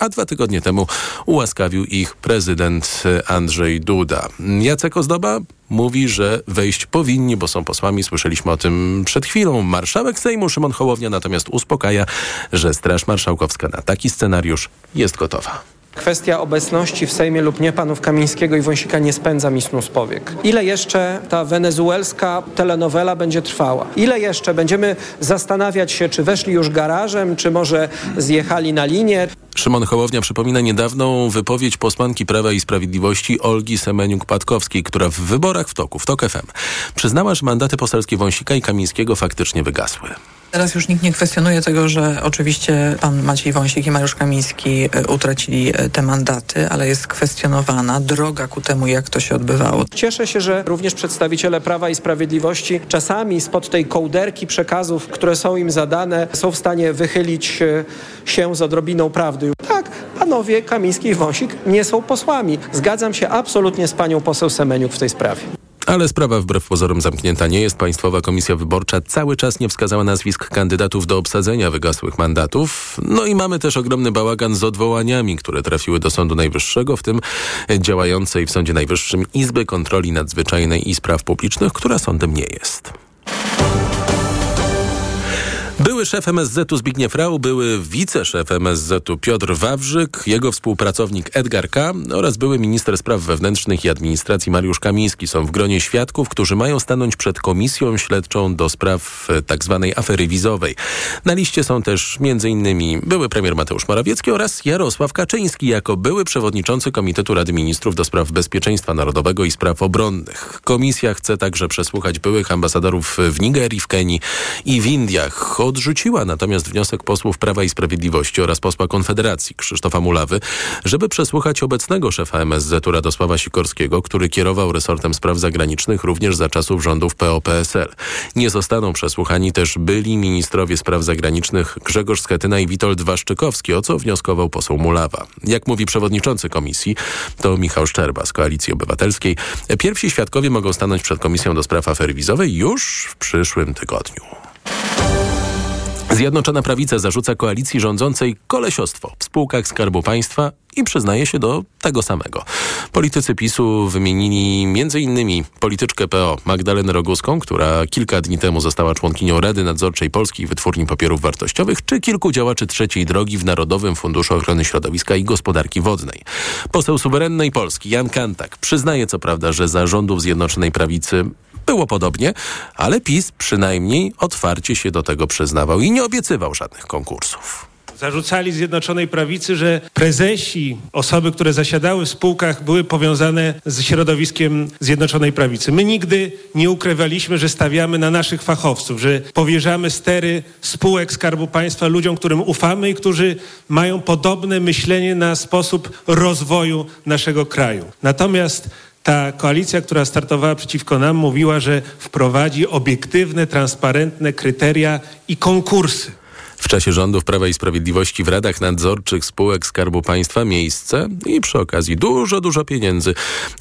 a dwa tygodnie temu ułaskawił ich prezydent Andrzej Duda. Jacek Ozdoba mówi, że wejść powinni, bo są posłami. Słyszeliśmy o tym przed chwilą. Marszałek Sejmu Szymon Hołownia natomiast uspokaja, że Straż Marszałkowska na taki scenariusz jest gotowa. Kwestia obecności w Sejmie lub nie panów Kamińskiego i Wąsika nie spędza mi snu z powiek. Ile jeszcze ta wenezuelska telenowela będzie trwała? Ile jeszcze będziemy zastanawiać się, czy weszli już garażem, czy może zjechali na linię? Szymon Hołownia przypomina niedawną wypowiedź posłanki Prawa i Sprawiedliwości Olgi Semeniuk-Patkowskiej, która w wyborach w toku, w TOK FM, przyznała, że mandaty poselskie Wąsika i Kamińskiego faktycznie wygasły. Teraz już nikt nie kwestionuje tego, że oczywiście pan Maciej Wąsik i Mariusz Kamiński e, utracili e, te mandaty, ale jest kwestionowana droga ku temu, jak to się odbywało. Cieszę się, że również przedstawiciele Prawa i Sprawiedliwości czasami spod tej kołderki przekazów, które są im zadane, są w stanie wychylić e, się z odrobiną prawdy. Tak, panowie Kamiński i Wąsik nie są posłami. Zgadzam się absolutnie z panią poseł Semeniuk w tej sprawie. Ale sprawa wbrew pozorom zamknięta nie jest. Państwowa Komisja Wyborcza cały czas nie wskazała nazwisk kandydatów do obsadzenia wygasłych mandatów. No i mamy też ogromny bałagan z odwołaniami, które trafiły do Sądu Najwyższego, w tym działającej w Sądzie Najwyższym Izby Kontroli Nadzwyczajnej i Spraw Publicznych, która sądem nie jest. Były szef MSZ-u Zbigniew Rau, były wiceszef MSZ-u Piotr Wawrzyk, jego współpracownik Edgar K. oraz były minister spraw wewnętrznych i administracji Mariusz Kamiński są w gronie świadków, którzy mają stanąć przed komisją śledczą do spraw tzw. Tak afery wizowej. Na liście są też m.in. były premier Mateusz Morawiecki oraz Jarosław Kaczyński jako były przewodniczący Komitetu Rady Ministrów do spraw bezpieczeństwa narodowego i spraw obronnych. Komisja chce także przesłuchać byłych ambasadorów w Nigerii, w Kenii i w Indiach odrzuciła natomiast wniosek posłów Prawa i Sprawiedliwości oraz posła Konfederacji Krzysztofa Mulawy, żeby przesłuchać obecnego szefa MSZ-u Radosława Sikorskiego, który kierował resortem spraw zagranicznych również za czasów rządów PO-PSL. Nie zostaną przesłuchani też byli ministrowie spraw zagranicznych Grzegorz Schetyna i Witold Waszczykowski, o co wnioskował poseł Mulawa. Jak mówi przewodniczący komisji, to Michał Szczerba z Koalicji Obywatelskiej. Pierwsi świadkowie mogą stanąć przed Komisją do Spraw Afery Wizowej już w przyszłym tygodniu. Zjednoczona Prawica zarzuca koalicji rządzącej kolesiostwo w spółkach Skarbu Państwa i przyznaje się do tego samego. Politycy PiSu wymienili m.in. polityczkę PO Magdalenę Roguską, która kilka dni temu została członkinią Rady Nadzorczej Polskiej Wytwórni Papierów Wartościowych, czy kilku działaczy trzeciej drogi w Narodowym Funduszu Ochrony Środowiska i Gospodarki Wodnej. Poseł suwerennej Polski Jan Kantak przyznaje co prawda, że za rządów Zjednoczonej Prawicy było podobnie, ale PiS przynajmniej otwarcie się do tego przyznawał i nie obiecywał żadnych konkursów. Zarzucali Zjednoczonej Prawicy, że prezesi, osoby, które zasiadały w spółkach, były powiązane z środowiskiem Zjednoczonej Prawicy. My nigdy nie ukrywaliśmy, że stawiamy na naszych fachowców, że powierzamy stery spółek Skarbu Państwa ludziom, którym ufamy i którzy mają podobne myślenie na sposób rozwoju naszego kraju. Natomiast ta koalicja, która startowała przeciwko nam, mówiła, że wprowadzi obiektywne, transparentne kryteria i konkursy. W czasie rządów Prawa i Sprawiedliwości w radach nadzorczych spółek Skarbu Państwa miejsce i przy okazji dużo, dużo pieniędzy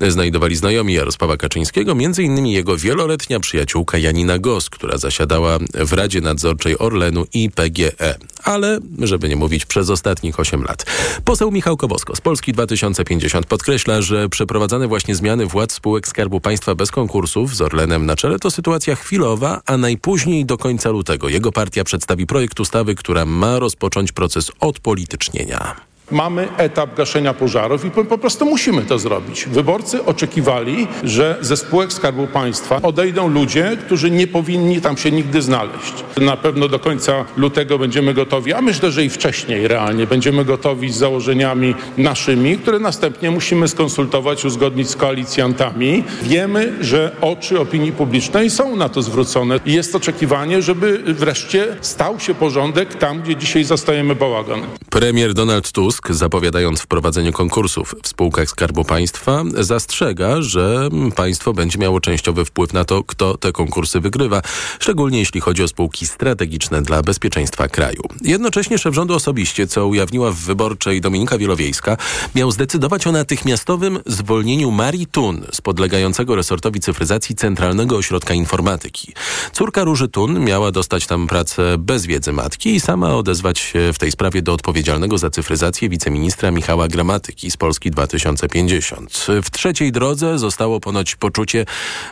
znajdowali znajomi Jarosława Kaczyńskiego, innymi jego wieloletnia przyjaciółka Janina Gos, która zasiadała w Radzie Nadzorczej Orlenu i PGE. Ale, żeby nie mówić, przez ostatnich 8 lat. Poseł Michał Kobosko z Polski 2050 podkreśla, że przeprowadzane właśnie zmiany władz spółek Skarbu Państwa bez konkursów z Orlenem na czele to sytuacja chwilowa, a najpóźniej do końca lutego jego partia przedstawi projekt ustawy, ustawy, która ma rozpocząć proces odpolitycznienia. Mamy etap gaszenia pożarów i po prostu musimy to zrobić. Wyborcy oczekiwali, że ze spółek Skarbu Państwa odejdą ludzie, którzy nie powinni tam się nigdy znaleźć. Na pewno do końca lutego będziemy gotowi, a myślę, że i wcześniej realnie będziemy gotowi z założeniami naszymi, które następnie musimy skonsultować, uzgodnić z koalicjantami. Wiemy, że oczy opinii publicznej są na to zwrócone i jest oczekiwanie, żeby wreszcie stał się porządek tam, gdzie dzisiaj zastajemy bałagan. Premier Donald Tusk Tusk, zapowiadając wprowadzenie konkursów w spółkach Skarbu Państwa, zastrzega, że państwo będzie miało częściowy wpływ na to, kto te konkursy wygrywa, szczególnie jeśli chodzi o spółki strategiczne dla bezpieczeństwa kraju. Jednocześnie szef rządu osobiście, co ujawniła w wyborczej Dominika Wielowiejska, miał zdecydować o natychmiastowym zwolnieniu Marii Tun z podlegającego resortowi cyfryzacji Centralnego Ośrodka Informatyki. Córka Róży Tun miała dostać tam pracę bez wiedzy matki i sama odezwać się w tej sprawie do odpowiedzialnego za cyfryzację wiceministra Michała Gramatyki z Polski 2050. W trzeciej drodze zostało ponoć poczucie,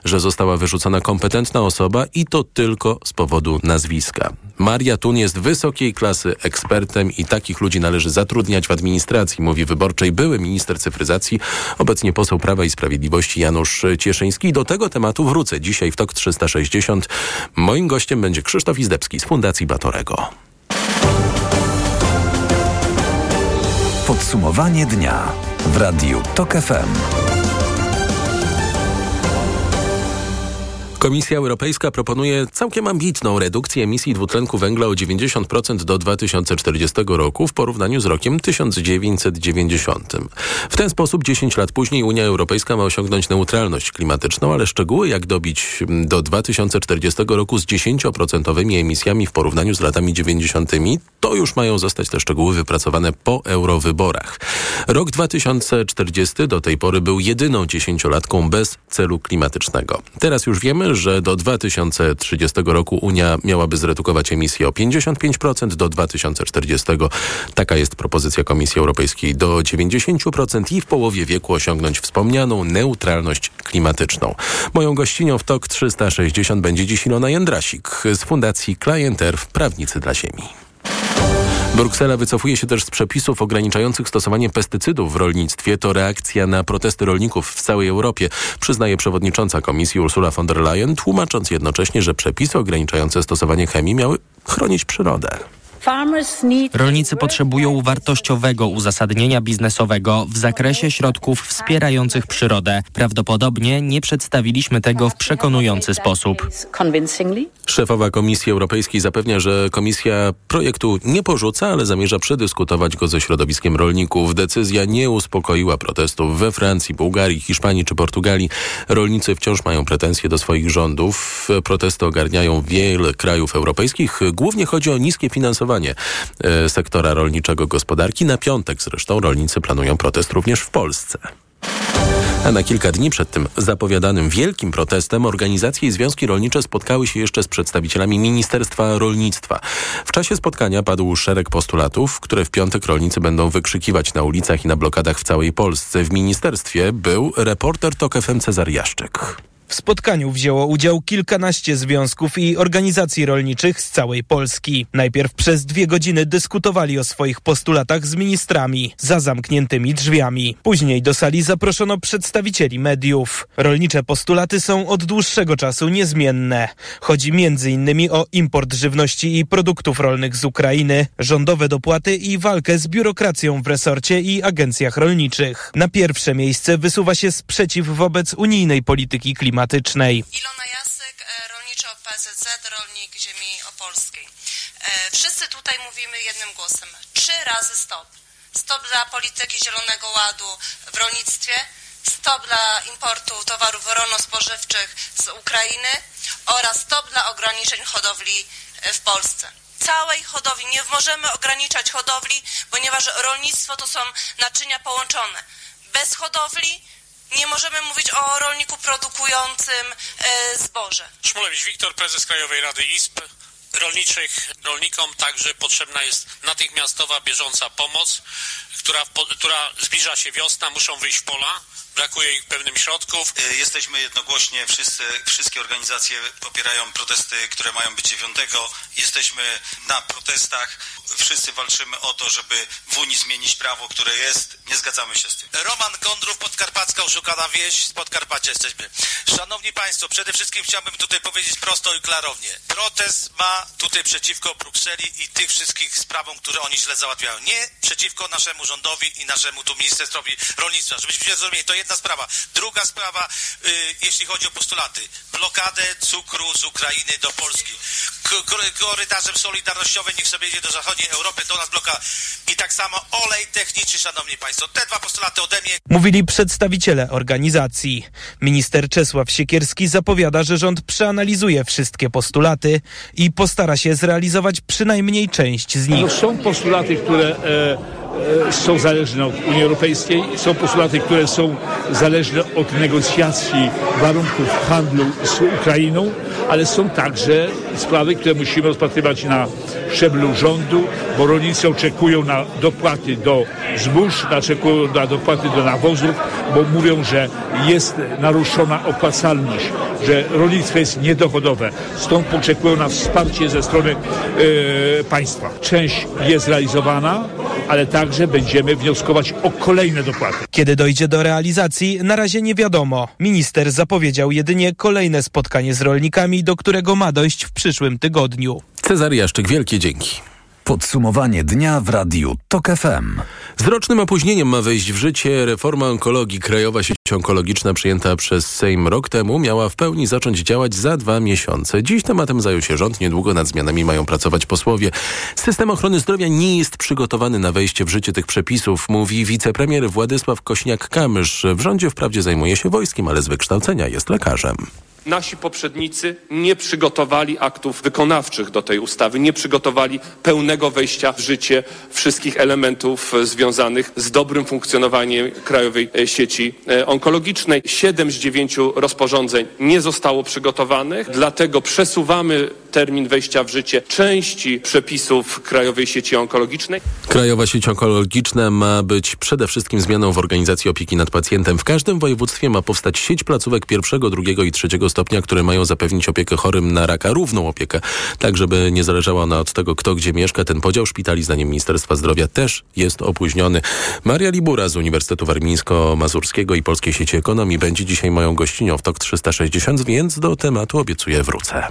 że została wyrzucona kompetentna osoba i to tylko z powodu nazwiska. Maria Tun jest wysokiej klasy ekspertem i takich ludzi należy zatrudniać w administracji, mówi wyborczej były minister cyfryzacji, obecnie poseł Prawa i Sprawiedliwości Janusz Cieszyński. Do tego tematu wrócę dzisiaj w TOK 360. Moim gościem będzie Krzysztof Izdebski z Fundacji Batorego. Podsumowanie dnia w Radiu TOK FM. Komisja Europejska proponuje całkiem ambitną redukcję emisji dwutlenku węgla o 90% do 2040 roku w porównaniu z rokiem 1990. W ten sposób 10 lat później Unia Europejska ma osiągnąć neutralność klimatyczną, ale szczegóły jak dobić do 2040 roku z 10% emisjami w porównaniu z latami 90. to już mają zostać te szczegóły wypracowane po eurowyborach. Rok 2040 do tej pory był jedyną dziesięciolatką bez celu klimatycznego. Teraz już wiemy, że do 2030 roku Unia miałaby zredukować emisję o 55%, do 2040 taka jest propozycja Komisji Europejskiej do 90% i w połowie wieku osiągnąć wspomnianą neutralność klimatyczną. Moją gościnią w TOK 360 będzie dziś Ilona Jędrasik z Fundacji Client Earth Prawnicy dla Ziemi. Bruksela wycofuje się też z przepisów ograniczających stosowanie pestycydów w rolnictwie. To reakcja na protesty rolników w całej Europie, przyznaje przewodnicząca komisji Ursula von der Leyen, tłumacząc jednocześnie, że przepisy ograniczające stosowanie chemii miały chronić przyrodę. Rolnicy potrzebują wartościowego uzasadnienia biznesowego w zakresie środków wspierających przyrodę. Prawdopodobnie nie przedstawiliśmy tego w przekonujący sposób. Szefowa Komisji Europejskiej zapewnia, że komisja projektu nie porzuca, ale zamierza przedyskutować go ze środowiskiem rolników. Decyzja nie uspokoiła protestów we Francji, Bułgarii, Hiszpanii czy Portugalii. Rolnicy wciąż mają pretensje do swoich rządów. Protesty ogarniają wiele krajów europejskich. Głównie chodzi o niskie finansowanie E, sektora rolniczego gospodarki. Na piątek zresztą rolnicy planują protest również w Polsce. A na kilka dni przed tym zapowiadanym wielkim protestem organizacje i związki rolnicze spotkały się jeszcze z przedstawicielami Ministerstwa Rolnictwa. W czasie spotkania padł szereg postulatów, które w piątek rolnicy będą wykrzykiwać na ulicach i na blokadach w całej Polsce. W ministerstwie był reporter TOK FM Cezar Jaszczyk. W spotkaniu wzięło udział kilkanaście związków i organizacji rolniczych z całej Polski. Najpierw przez dwie godziny dyskutowali o swoich postulatach z ministrami za zamkniętymi drzwiami. Później do sali zaproszono przedstawicieli mediów. Rolnicze postulaty są od dłuższego czasu niezmienne. Chodzi m.in. o import żywności i produktów rolnych z Ukrainy, rządowe dopłaty i walkę z biurokracją w resorcie i agencjach rolniczych. Na pierwsze miejsce wysuwa się sprzeciw wobec unijnej polityki klimatycznej klimatycznej. Ilona Jasyk, e, rolnicza PSZ, rolnik ziemi opolskiej. E, wszyscy tutaj mówimy jednym głosem. Trzy razy stop. Stop dla polityki Zielonego Ładu w rolnictwie, stop dla importu towarów rolno-spożywczych z Ukrainy oraz stop dla ograniczeń hodowli e, w Polsce całej hodowli. Nie możemy ograniczać hodowli, ponieważ rolnictwo to są naczynia połączone. Bez hodowli nie możemy mówić o rolniku produkującym e, zboże. Szmulewicz Wiktor, prezes Krajowej Rady ISP. Rolniczych rolnikom także potrzebna jest natychmiastowa, bieżąca pomoc, która, która zbliża się wiosna, muszą wyjść w pola brakuje ich pewnym środków. E, jesteśmy jednogłośnie, wszyscy, wszystkie organizacje popierają protesty, które mają być 9. Jesteśmy na protestach, wszyscy walczymy o to, żeby w Unii zmienić prawo, które jest. Nie zgadzamy się z tym. Roman Kondrów, Podkarpacka, oszukana wieś, z Podkarpacia jesteśmy. Szanowni Państwo, przede wszystkim chciałbym tutaj powiedzieć prosto i klarownie. Protest ma tutaj przeciwko Brukseli i tych wszystkich sprawom, które oni źle załatwiają. Nie przeciwko naszemu rządowi i naszemu tu Ministerstwowi Rolnictwa. Żebyśmy zrozumieli, to jedna sprawa. Druga sprawa, y, jeśli chodzi o postulaty. Blokadę cukru z Ukrainy do Polski. korytarzem solidarnościowym niech sobie jedzie do zachodniej Europy, do nas bloka. I tak samo olej techniczny, szanowni państwo. Te dwa postulaty ode mnie. Mówili przedstawiciele organizacji. Minister Czesław Siekierski zapowiada, że rząd przeanalizuje wszystkie postulaty i postara się zrealizować przynajmniej część z nich. No są postulaty, które... E e, są zależne od Unii Europejskiej, są postulaty, które są zależne od negocjacji warunków handlu z Ukrainą, ale są także sprawy, które musimy rozpatrywać na szczeblu rządu, bo rolnicy oczekują na dopłaty do zbóż, oczekują na dopłaty do nawozów, bo mówią, że jest naruszona opłacalność, że rolnictwo jest niedochodowe. Stąd oczekują na wsparcie ze strony yy, państwa. Część jest realizowana, ale także będziemy wnioskować o kolejne dopłaty. Kiedy dojdzie do realizacji, na razie nie wiadomo. Minister zapowiedział jedynie kolejne spotkanie z rolnikami, do którego ma dojść w przyszłym tygodniu. Cezary Jaszczyk, wielkie dzięki. Podsumowanie dnia w Radiu TOK FM. Z rocznym opóźnieniem ma wejść w życie reforma onkologii. Krajowa sieć onkologiczna przyjęta przez Sejm rok temu miała w pełni zacząć działać za dwa miesiące. Dziś tematem zajął się rząd. Niedługo nad zmianami mają pracować posłowie. System ochrony zdrowia nie jest przygotowany na wejście w życie tych przepisów, mówi wicepremier Władysław Kośniak-Kamysz. W rządzie wprawdzie zajmuje się wojskiem, ale z wykształcenia jest lekarzem. Nasi poprzednicy nie przygotowali aktów wykonawczych do tej ustawy, nie przygotowali pełnego wejścia w życie wszystkich elementów związanych z dobrym funkcjonowaniem Krajowej Sieci Onkologicznej. Siedem z dziewięciu rozporządzeń nie zostało przygotowanych, dlatego przesuwamy termin wejścia w życie części przepisów Krajowej Sieci Onkologicznej. Krajowa Sieć Onkologiczna ma być przede wszystkim zmianą w organizacji opieki nad pacjentem. W każdym województwie ma powstać sieć placówek pierwszego, drugiego i trzeciego stopnia, które mają zapewnić opiekę chorym na raka, równą opiekę, tak żeby nie zależała ona od tego, kto gdzie mieszka. Ten podział szpitali, zdaniem Ministerstwa Zdrowia, też jest opóźniony. Maria Libura z Uniwersytetu Warmińsko-Mazurskiego i Polskiej Sieci Ekonomii będzie dzisiaj moją gościnią w TOK 360, więc do tematu obiecuję wrócę.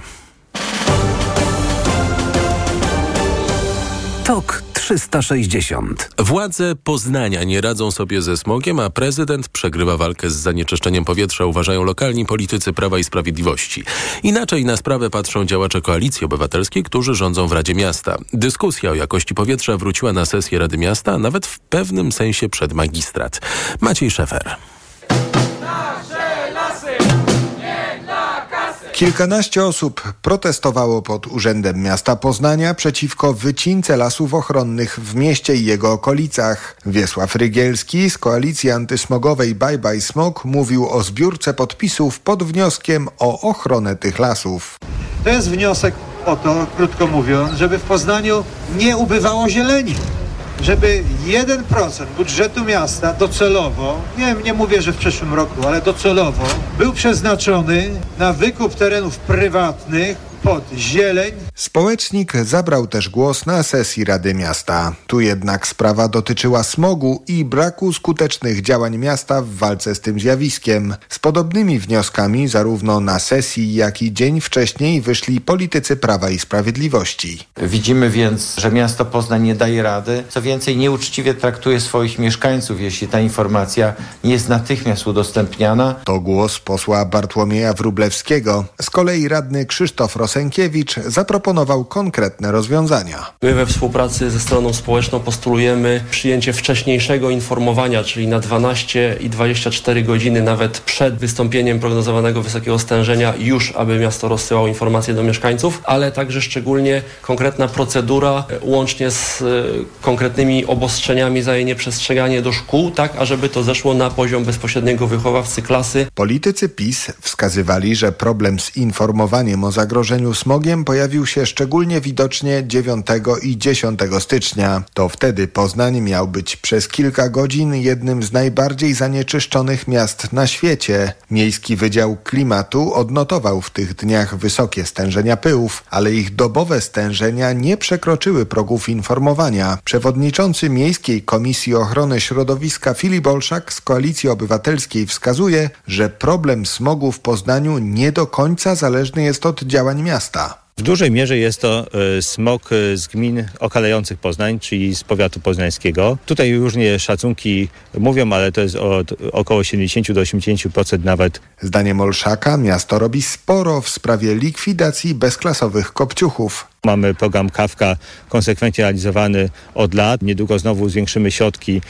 TOK 360. Władze Poznania nie radzą sobie ze smogiem, a prezydent przegrywa walkę z zanieczyszczeniem powietrza, uważają lokalni politycy Prawa i Sprawiedliwości. Inaczej na sprawę patrzą działacze Koalicji Obywatelskiej, którzy rządzą w Radzie Miasta. Dyskusja o jakości powietrza wróciła na sesję Rady Miasta, a nawet w pewnym sensie przed magistrat. Maciej Szefer. Kilkanaście osób protestowało pod Urzędem Miasta Poznania przeciwko wycince lasów ochronnych w mieście i jego okolicach. Wiesław Rygielski z koalicji antysmogowej Bye Bye Smog mówił o zbiórce podpisów pod wnioskiem o ochronę tych lasów. To jest wniosek o to, krótko mówiąc, żeby w Poznaniu nie ubywało zieleni żeby 1% budżetu miasta docelowo, nie, nie mówię, że w przyszłym roku, ale docelowo był przeznaczony na wykup terenów prywatnych pod zieleń. Społecznik zabrał też głos na sesji Rady Miasta. Tu jednak sprawa dotyczyła smogu i braku skutecznych działań miasta w walce z tym zjawiskiem. Z podobnymi wnioskami zarówno na sesji, jak i dzień wcześniej wyszli politycy Prawa i Sprawiedliwości. Widzimy więc, że miasto Poznań nie daje rady. Co więcej, nieuczciwie traktuje swoich mieszkańców, jeśli ta informacja nie jest natychmiast udostępniana. To głos posła Bartłomieja Wrublewskiego. Z kolei radny Krzysztof Rosenkiewicz zaproponował konkretne rozwiązania. My we współpracy ze stroną społeczną postulujemy przyjęcie wcześniejszego informowania, czyli na 12 i 24 godziny nawet przed wystąpieniem prognozowanego wysokiego stężenia już, aby miasto rozsyłało informacje do mieszkańców, ale także szczególnie konkretna procedura łącznie z konkretnymi obostrzeniami za jej nieprzestrzeganie do szkół, tak ażeby to zeszło na poziom bezpośredniego wychowawcy klasy. Politycy PiS wskazywali, że problem z informowaniem o zagrożeniu smogiem pojawił się szczególnie widocznie 9 i 10 stycznia. To wtedy Poznań miał być przez kilka godzin jednym z najbardziej zanieczyszczonych miast na świecie. Miejski Wydział Klimatu odnotował w tych dniach wysokie stężenia pyłów, ale ich dobowe stężenia nie przekroczyły progów informowania. Przewodniczący Miejskiej Komisji Ochrony Środowiska Filip Olszak z Koalicji Obywatelskiej wskazuje, że problem smogu w Poznaniu nie do końca zależny jest od działań miasta. W dużej mierze jest to smog z gmin okalających Poznań, czyli z powiatu poznańskiego. Tutaj różnie szacunki mówią, ale to jest od około 70 do 80% nawet. Zdaniem Olszaka miasto robi sporo w sprawie likwidacji bezklasowych kopciuchów. Mamy program Kawka konsekwentnie realizowany od lat. Niedługo znowu zwiększymy środki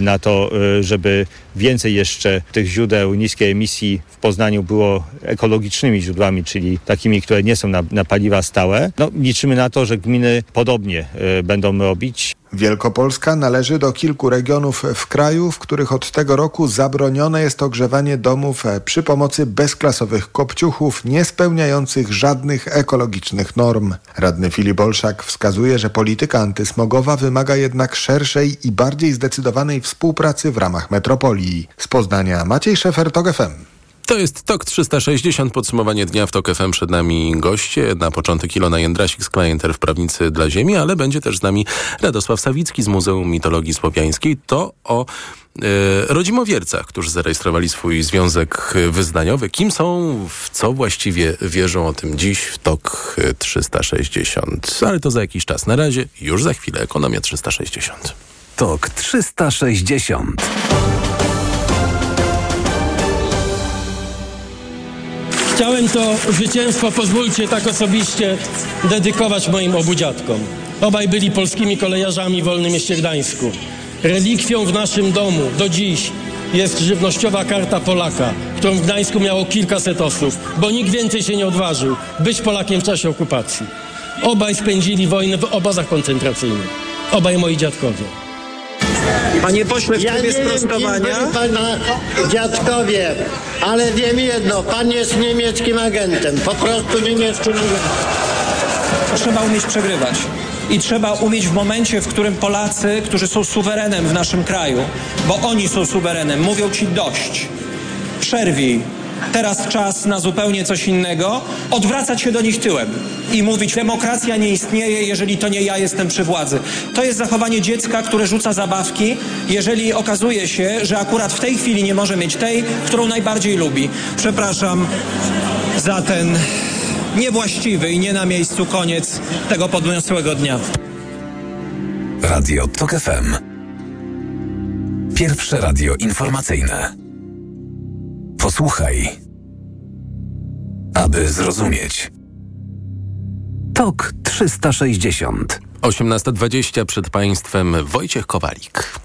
na to, żeby więcej jeszcze tych źródeł niskiej emisji w Poznaniu było ekologicznymi źródłami, czyli takimi, które nie są na, na paliwa stałe. No, liczymy na to, że gminy podobnie będą robić. Wielkopolska należy do kilku regionów w kraju, w których od tego roku zabronione jest ogrzewanie domów przy pomocy bezklasowych kopciuchów nie spełniających żadnych ekologicznych norm. Radny Filip Olszak wskazuje, że polityka antysmogowa wymaga jednak szerszej i bardziej zdecydowanej współpracy w ramach metropolii. Z Poznania Maciej Szefer, TOG FM. To jest TOK 360, podsumowanie dnia w TOK FM. Przed nami goście. Na początek Ilona Jędrasik z Klienter w Prawnicy dla Ziemi, ale będzie też z nami Radosław Sawicki z Muzeum Mitologii Słowiańskiej. To o e, rodzimowiercach, którzy zarejestrowali swój związek wyznaniowy. Kim są, w co właściwie wierzą o tym dziś w TOK 360. Ale to za jakiś czas. Na razie już za chwilę Ekonomia 360. TOK 360 Chciałem to zwycięstwo, pozwólcie tak osobiście, dedykować moim obu dziadkom. Obaj byli polskimi kolejarzami w Wolnym Mieście Gdańsku. Relikwią w naszym domu do dziś jest żywnościowa karta Polaka, którą w Gdańsku miało kilkaset osób, bo nikt więcej się nie odważył być Polakiem w czasie okupacji. Obaj spędzili wojnę w obozach koncentracyjnych. Obaj moi dziadkowie. Panie pośle, w Ja trybie nie wiem, sprostowania... kim byli pana dziadkowie, ale wiem jedno, pan jest niemieckim agentem, po prostu niemieckim agentem. Trzeba umieć przegrywać. I trzeba umieć w momencie, w którym Polacy, którzy są suwerenem w naszym kraju, bo oni są suwerenem, mówią ci dość. Przerwij. Teraz czas na zupełnie coś innego. Odwracać się do nich tyłem i mówić, demokracja nie istnieje, jeżeli to nie ja jestem przy władzy. To jest zachowanie dziecka, które rzuca zabawki, jeżeli okazuje się, że akurat w tej chwili nie może mieć tej, którą najbardziej lubi. Przepraszam za ten niewłaściwy i nie na miejscu koniec tego podniosłego dnia. Radio TOK FM Pierwsze radio informacyjne Posłuchaj Aby zrozumieć TOK 360 18.20 przed Państwem Wojciech Kowalik.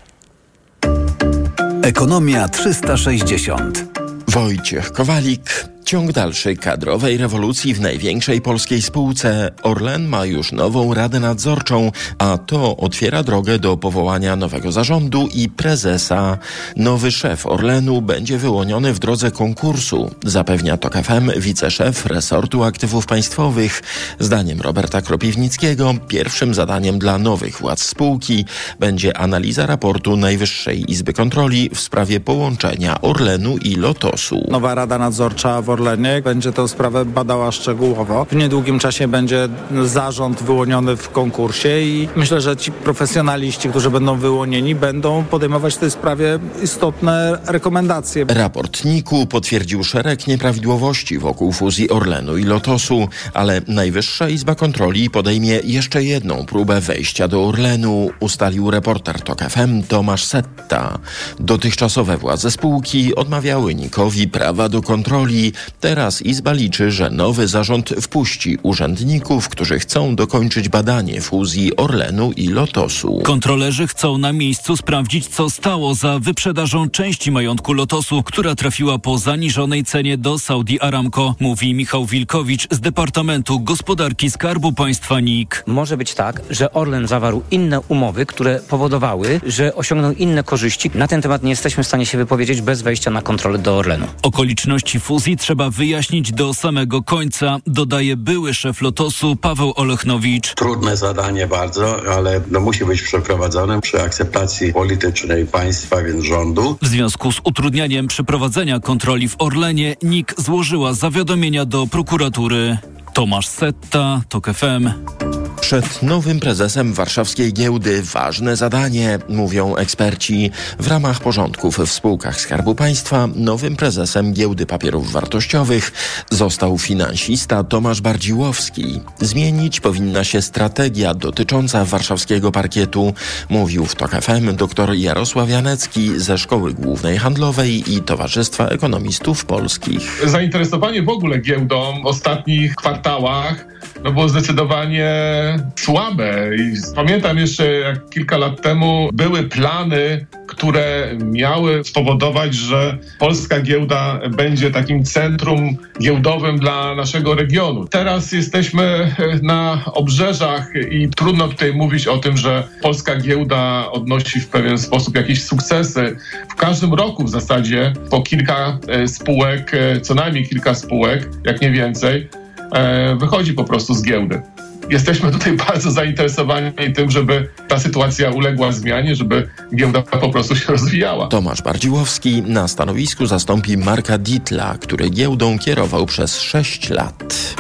Ekonomia 360 Wojciech Kowalik. Ciąg dalszej kadrowej rewolucji w największej polskiej spółce Orlen ma już nową radę nadzorczą, a to otwiera drogę do powołania nowego zarządu i prezesa. Nowy szef Orlenu będzie wyłoniony w drodze konkursu, zapewnia TOK FM wiceszef resortu aktywów państwowych. Zdaniem Roberta Kropiwnickiego pierwszym zadaniem dla nowych władz spółki będzie analiza raportu Najwyższej Izby Kontroli w sprawie połączenia Orlenu i Lotosu. Nowa Rada Nadzorcza w Orlenie będzie tę sprawę badała szczegółowo. W niedługim czasie będzie zarząd wyłoniony w konkursie i myślę, że ci profesjonaliści, którzy będą wyłonieni, będą podejmować w tej sprawie istotne rekomendacje. Raport NIK-u potwierdził szereg nieprawidłowości wokół fuzji Orlenu i Lotosu, ale Najwyższa Izba Kontroli podejmie jeszcze jedną próbę wejścia do Orlenu, ustalił reporter TOK FM Tomasz Setta. Dotychczasowe władze spółki odmawiały NIK-owi prawa do kontroli. Teraz Izba liczy, że nowy zarząd wpuści urzędników, którzy chcą dokończyć badanie fuzji Orlenu i Lotosu. Kontrolerzy chcą na miejscu sprawdzić, co stało za wyprzedażą części majątku Lotosu, która trafiła po zaniżonej cenie do Saudi Aramco, mówi Michał Wilkowicz z Departamentu Gospodarki Skarbu Państwa NIK. Może być tak, że Orlen zawarł inne umowy, które powodowały, że osiągnął inne korzyści. Na ten temat nie jesteśmy w stanie się wypowiedzieć bez wejścia na kontrolę do Orlenu. Okoliczności fuzji trzeba wyjaśnić do samego końca, dodaje były szef Lotosu Paweł Olechnowicz. Trudne zadanie bardzo, ale no musi być przeprowadzone przy akceptacji politycznej państwa, więc rządu. W związku z utrudnianiem przeprowadzenia kontroli w Orlenie NIK złożyła zawiadomienia do prokuratury. Tomasz Setta, TOK FM. Przed nowym prezesem warszawskiej giełdy ważne zadanie, mówią eksperci. W ramach porządków w spółkach Skarbu Państwa nowym prezesem giełdy papierów wartościowych został finansista Tomasz Bardziłowski. Zmienić powinna się strategia dotycząca warszawskiego parkietu, mówił w TOK FM dr Jarosław Janecki ze Szkoły Głównej Handlowej i Towarzystwa Ekonomistów Polskich. Zainteresowanie w ogóle giełdą w ostatnich kwartałach no było zdecydowanie słabe. I pamiętam jeszcze, jak kilka lat temu były plany, które miały spowodować, że polska giełda będzie takim centrum giełdowym dla naszego regionu. Teraz jesteśmy na obrzeżach i trudno tutaj mówić o tym, że polska giełda odnosi w pewien sposób jakieś sukcesy. W każdym roku w zasadzie po kilka e, spółek, e, co najmniej kilka spółek, jak nie więcej, wychodzi po prostu z giełdy jesteśmy tutaj bardzo zainteresowani tym, żeby ta sytuacja uległa zmianie, żeby giełda po prostu się rozwijała. Tomasz Bardziłowski na stanowisku zastąpi Marka Ditla, który giełdą kierował przez 6 lat.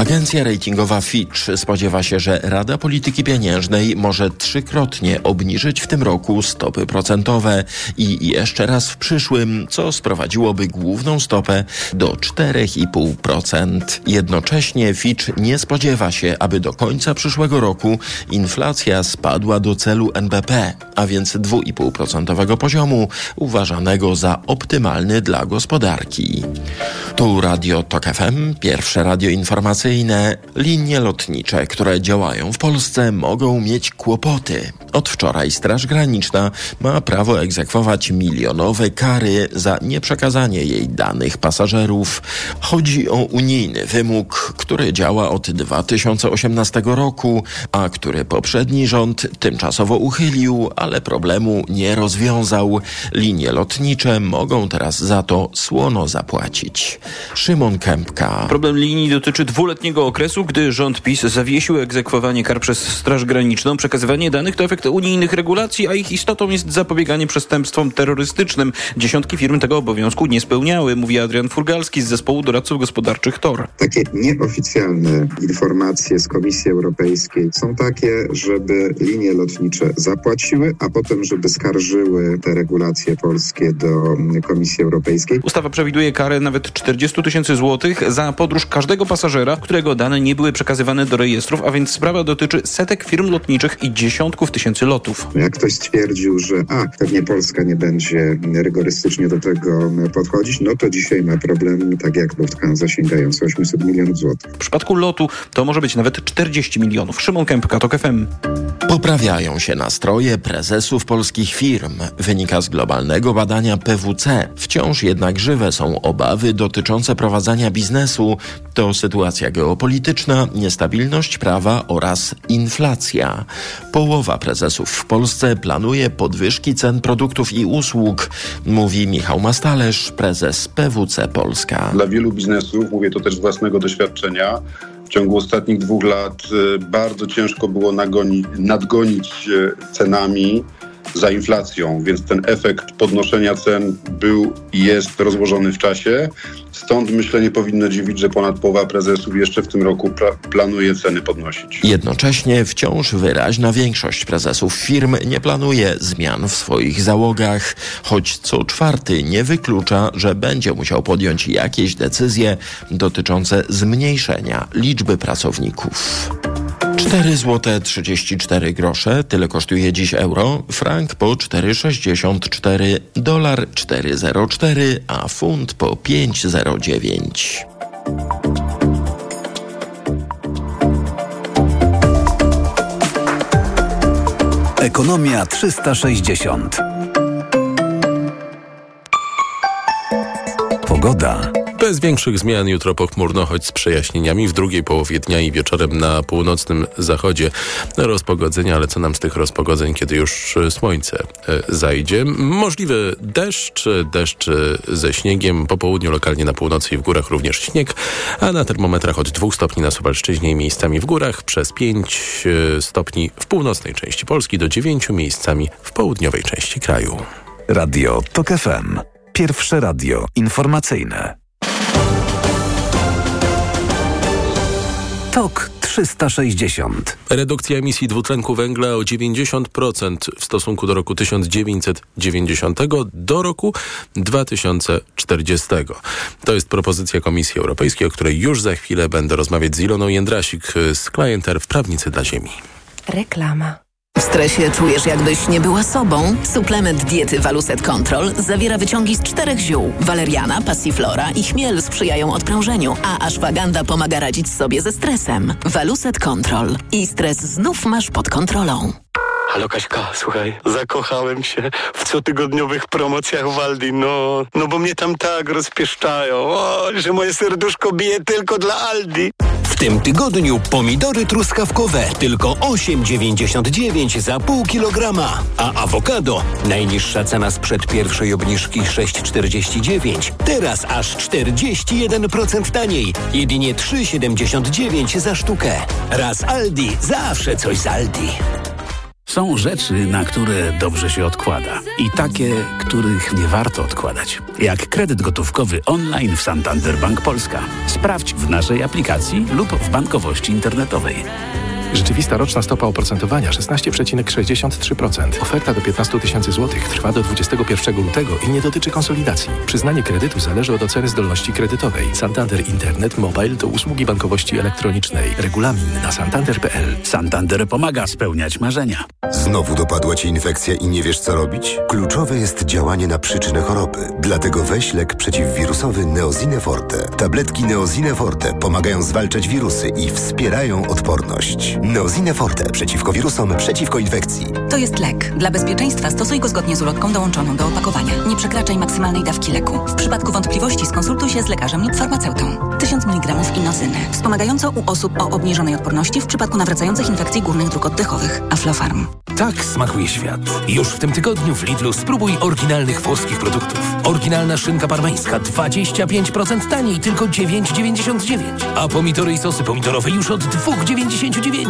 Agencja ratingowa Fitch spodziewa się, że Rada Polityki Pieniężnej może trzykrotnie obniżyć w tym roku stopy procentowe i jeszcze raz w przyszłym, co sprowadziłoby główną stopę do 4,5%. Jednocześnie Fitch nie spodziewa się, aby do końca przyszłego roku inflacja spadła do celu NBP, a więc 2,5% poziomu uważanego za optymalny dla gospodarki. Tu Radio Tok FM, pierwsze radio informacyjne linie lotnicze, które działają w Polsce, mogą mieć kłopoty. Od wczoraj Straż Graniczna ma prawo egzekwować milionowe kary za nieprzekazanie jej danych pasażerów. Chodzi o unijny wymóg, który działa od 2018 roku, a który poprzedni rząd tymczasowo uchylił, ale problemu nie rozwiązał. Linie lotnicze mogą teraz za to słono zapłacić. Szymon Kępka. Problem linii dotyczy dwuletniego okresu, gdy rząd PiS zawiesił egzekwowanie kar przez Straż Graniczną. Przekazywanie danych to efekt unijnych regulacji, a ich istotą jest zapobieganie przestępstwom terrorystycznym. Dziesiątki firm tego obowiązku nie spełniały, mówi Adrian Furgalski z zespołu doradców gospodarczych TOR. Takie nieoficjalne informacje z Komisji Europejskiej są takie, żeby linie lotnicze zapłaciły, a potem, żeby skarżyły te regulacje polskie do Komisji Europejskiej. Ustawa przewiduje karę nawet 40 tysięcy złotych za podróż każdego pasażera, którego dane nie były przekazywane do rejestrów, a więc sprawa dotyczy setek firm lotniczych i dziesiątków tysięcy lotów. Jak ktoś stwierdził, że a, pewnie Polska nie będzie rygorystycznie do tego podchodzić, no to dzisiaj ma problem, tak jak Lufthansa, sięgający 800 milionów złotych. W przypadku lotu to może być nawet 40 milionów. Szymon Kępka, TOK FM. Poprawiają się nastroje prezesów polskich firm. Wynika z globalnego badania PWC. Wciąż jednak żywe są obawy dotyczące prowadzenia biznesu. To sytuacja geopolityczna, niestabilność prawa oraz inflacja. Połowa prezesów w Polsce planuje podwyżki cen produktów i usług, mówi Michał Mastalerz, prezes PWC Polska. Dla wielu biznesów, mówię to też z własnego doświadczenia, w ciągu ostatnich dwóch lat y, bardzo ciężko było nagoni, nadgonić y, cenami za inflacją, więc ten efekt podnoszenia cen był i jest rozłożony w czasie. Stąd myślę nie powinno dziwić, że ponad połowa prezesów jeszcze w tym roku planuje ceny podnosić. Jednocześnie wciąż wyraźna większość prezesów firm nie planuje zmian w swoich załogach, choć co czwarty nie wyklucza, że będzie musiał podjąć jakieś decyzje dotyczące zmniejszenia liczby pracowników. 4 zł 34 grosze, tyle kosztuje dziś euro, frank po 4,64, dolar 4,04, a funt po 5,09. Ekonomia 360. Pogoda. Bez większych zmian jutro pochmurno, choć z przejaśnieniami w drugiej połowie dnia i wieczorem na północnym zachodzie rozpogodzenia, ale co nam z tych rozpogodzeń, kiedy już słońce e, zajdzie? Możliwy deszcz, deszcz ze śniegiem, po południu lokalnie na północy i w górach również śnieg, a na termometrach od 2 stopni na Suwalszczyźnie i miejscami w górach, przez 5 e, stopni w północnej części Polski do 9 miejscami w południowej części kraju. Radio TOK FM. Pierwsze radio informacyjne. TOK 360. Redukcja emisji dwutlenku węgla o 90% w stosunku do roku 1990 do roku 2040. To jest propozycja Komisji Europejskiej, o której już za chwilę będę rozmawiać z Iloną Jędrasik z Clienter w Prawnicy dla Ziemi. Reklama. W stresie czujesz jakbyś nie była sobą? Suplement diety Waluset Control zawiera wyciągi z czterech ziół. Waleriana, passiflora i chmiel sprzyjają odprężeniu, a ashwaganda pomaga radzić sobie ze stresem. Waluset Control. I stres znów masz pod kontrolą. Halo Kaśka, słuchaj, zakochałem się w cotygodniowych promocjach Waldi, no, no bo mnie tam tak rozpieszczają, o, że moje serduszko bije tylko dla Aldi. Tym tygodniu pomidory truskawkowe tylko 8,99 za pół kilograma, a awokado najniższa cena sprzed pierwszej obniżki 6,49, teraz aż 41% taniej, jedynie 3,79 za sztukę. Raz Aldi, zawsze coś z Aldi. Są rzeczy, na które dobrze się odkłada i takie, których nie warto odkładać. Jak kredyt gotówkowy online w Santander Bank Polska. Sprawdź w naszej aplikacji lub w bankowości internetowej. Rzeczywista roczna stopa oprocentowania 16,63%. Oferta do 15 tysięcy złotych trwa do 21 lutego i nie dotyczy konsolidacji. Przyznanie kredytu zależy od oceny zdolności kredytowej. Santander Internet Mobile to usługi bankowości elektronicznej. Regulamin na santander.pl. Santander pomaga spełniać marzenia. Znowu dopadła Ci infekcja i nie wiesz co robić? Kluczowe jest działanie na przyczynę choroby. Dlatego weź lek przeciwwirusowy Neozine Forte. Tabletki Neozine Forte pomagają zwalczać wirusy i wspierają odporność. Neozine Forte przeciwko wirusom, przeciwko infekcji. To jest lek. Dla bezpieczeństwa stosuj go zgodnie z ulotką dołączoną do opakowania. Nie przekraczaj maksymalnej dawki leku. W przypadku wątpliwości skonsultuj się z lekarzem lub farmaceutą. 1000 mg inozyny. Wspomagająco u osób o obniżonej odporności w przypadku nawracających infekcji górnych dróg oddechowych. Aflofarm. Tak smakuje świat. Już w tym tygodniu w Lidlu spróbuj oryginalnych włoskich produktów. Oryginalna szynka parmeńska 25% taniej, tylko 9,99. A pomidory i sosy pomidorowe już od 2,99.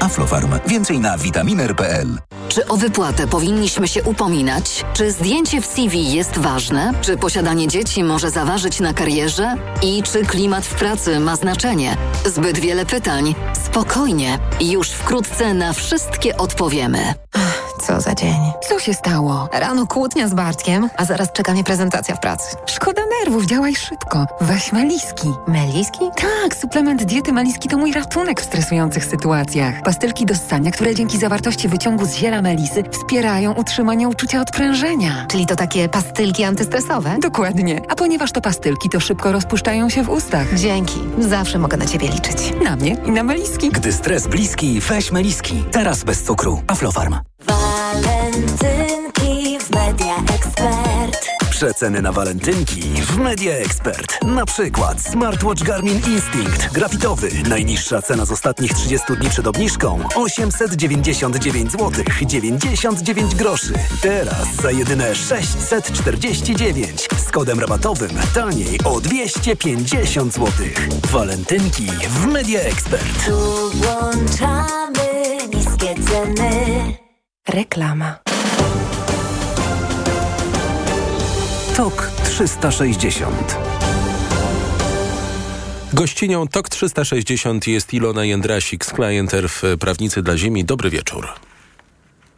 Aflofarm. Więcej na vitaminer.pl. Czy o wypłatę powinniśmy się upominać? Czy zdjęcie w CV jest ważne? Czy posiadanie dzieci może zaważyć na karierze? I czy klimat w pracy ma znaczenie? Zbyt wiele pytań. Spokojnie. Już wkrótce na wszystkie odpowiemy. Co za dzień. Co się stało? Rano kłótnia z Bartkiem, a zaraz czeka mnie prezentacja w pracy. Szkoda nerwów, działaj szybko. Weź Meliski. Meliski? Tak, suplement diety Meliski to mój ratunek w stresujących sytuacjach. Pastylki do ssania, które dzięki zawartości wyciągu z ziela melisy wspierają utrzymanie uczucia odprężenia. Czyli to takie pastylki antystresowe? Dokładnie. A ponieważ to pastylki, to szybko rozpuszczają się w ustach. Dzięki. Zawsze mogę na ciebie liczyć. Na mnie i na Meliski. Gdy stres bliski, weź Meliski. Teraz bez cukru. Aflofarm. Walentynki w Media Expert. Przeceny na walentynki w Media Expert. Na przykład smartwatch Garmin Instinct grafitowy. Najniższa cena z ostatnich 30 dni przed obniżką 899 zł 99 groszy. Teraz za jedyne 649 z kodem rabatowym taniej o 250 zł. Walentynki w Media Expert. Tu włączamy niskie ceny. Reklama. TOK 360 Gościnią TOK 360 jest Ilona Jędrasik z Client Earth Prawnicy dla Ziemi. Dobry wieczór.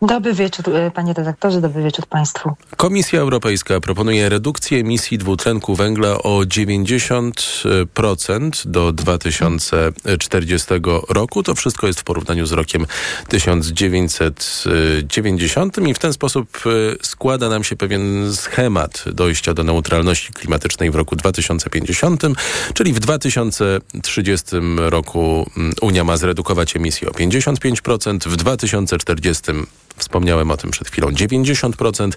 Dobry wieczór, e, panie redaktorze, dobry wieczór państwu. Komisja Europejska proponuje redukcję emisji dwutlenku węgla o 90% do 2040 roku. To wszystko jest w porównaniu z rokiem 1990 i w ten sposób e, składa nam się pewien schemat dojścia do neutralności klimatycznej w roku 2050, czyli w 2030 roku mm, Unia ma zredukować emisję o 55%, w 2040 Wspomniałem o tym przed chwilą 90%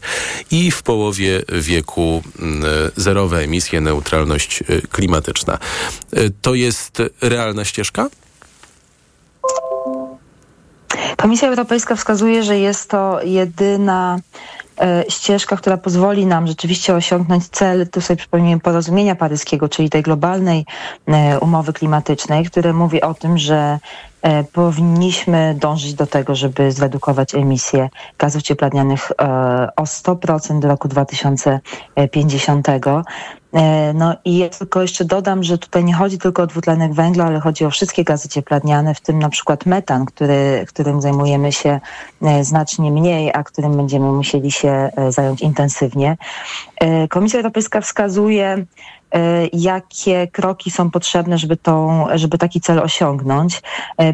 i w połowie wieku mm, zerowe emisje, neutralność y, klimatyczna. Y, to jest realna ścieżka? Komisja Europejska wskazuje, że jest to jedyna e, ścieżka, która pozwoli nam rzeczywiście osiągnąć cel, tu sobie przypomnijmy, porozumienia paryskiego, czyli tej globalnej e, umowy klimatycznej, które mówi o tym, że e, powinniśmy dążyć do tego, żeby zredukować emisje gazów cieplarnianych e, o 100% do roku 2050. E, No i ja tylko jeszcze dodam, że tutaj nie chodzi tylko o dwutlenek węgla, ale chodzi o wszystkie gazy cieplarniane, w tym na przykład metan, który, którym zajmujemy się e, znacznie mniej, a którym będziemy musieli się e, zająć intensywnie. Komisja Europejska wskazuje, jakie kroki są potrzebne, żeby, tą, żeby taki cel osiągnąć.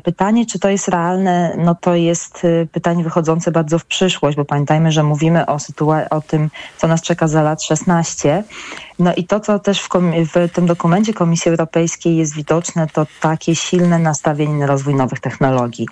Pytanie, czy to jest realne, no to jest pytanie wychodzące bardzo w przyszłość, bo pamiętajmy, że mówimy o, sytua- o tym, co nas czeka za lat 16. No i to, co też w, w tym dokumencie Komisji Europejskiej jest widoczne, to takie silne nastawienie na rozwój nowych technologii,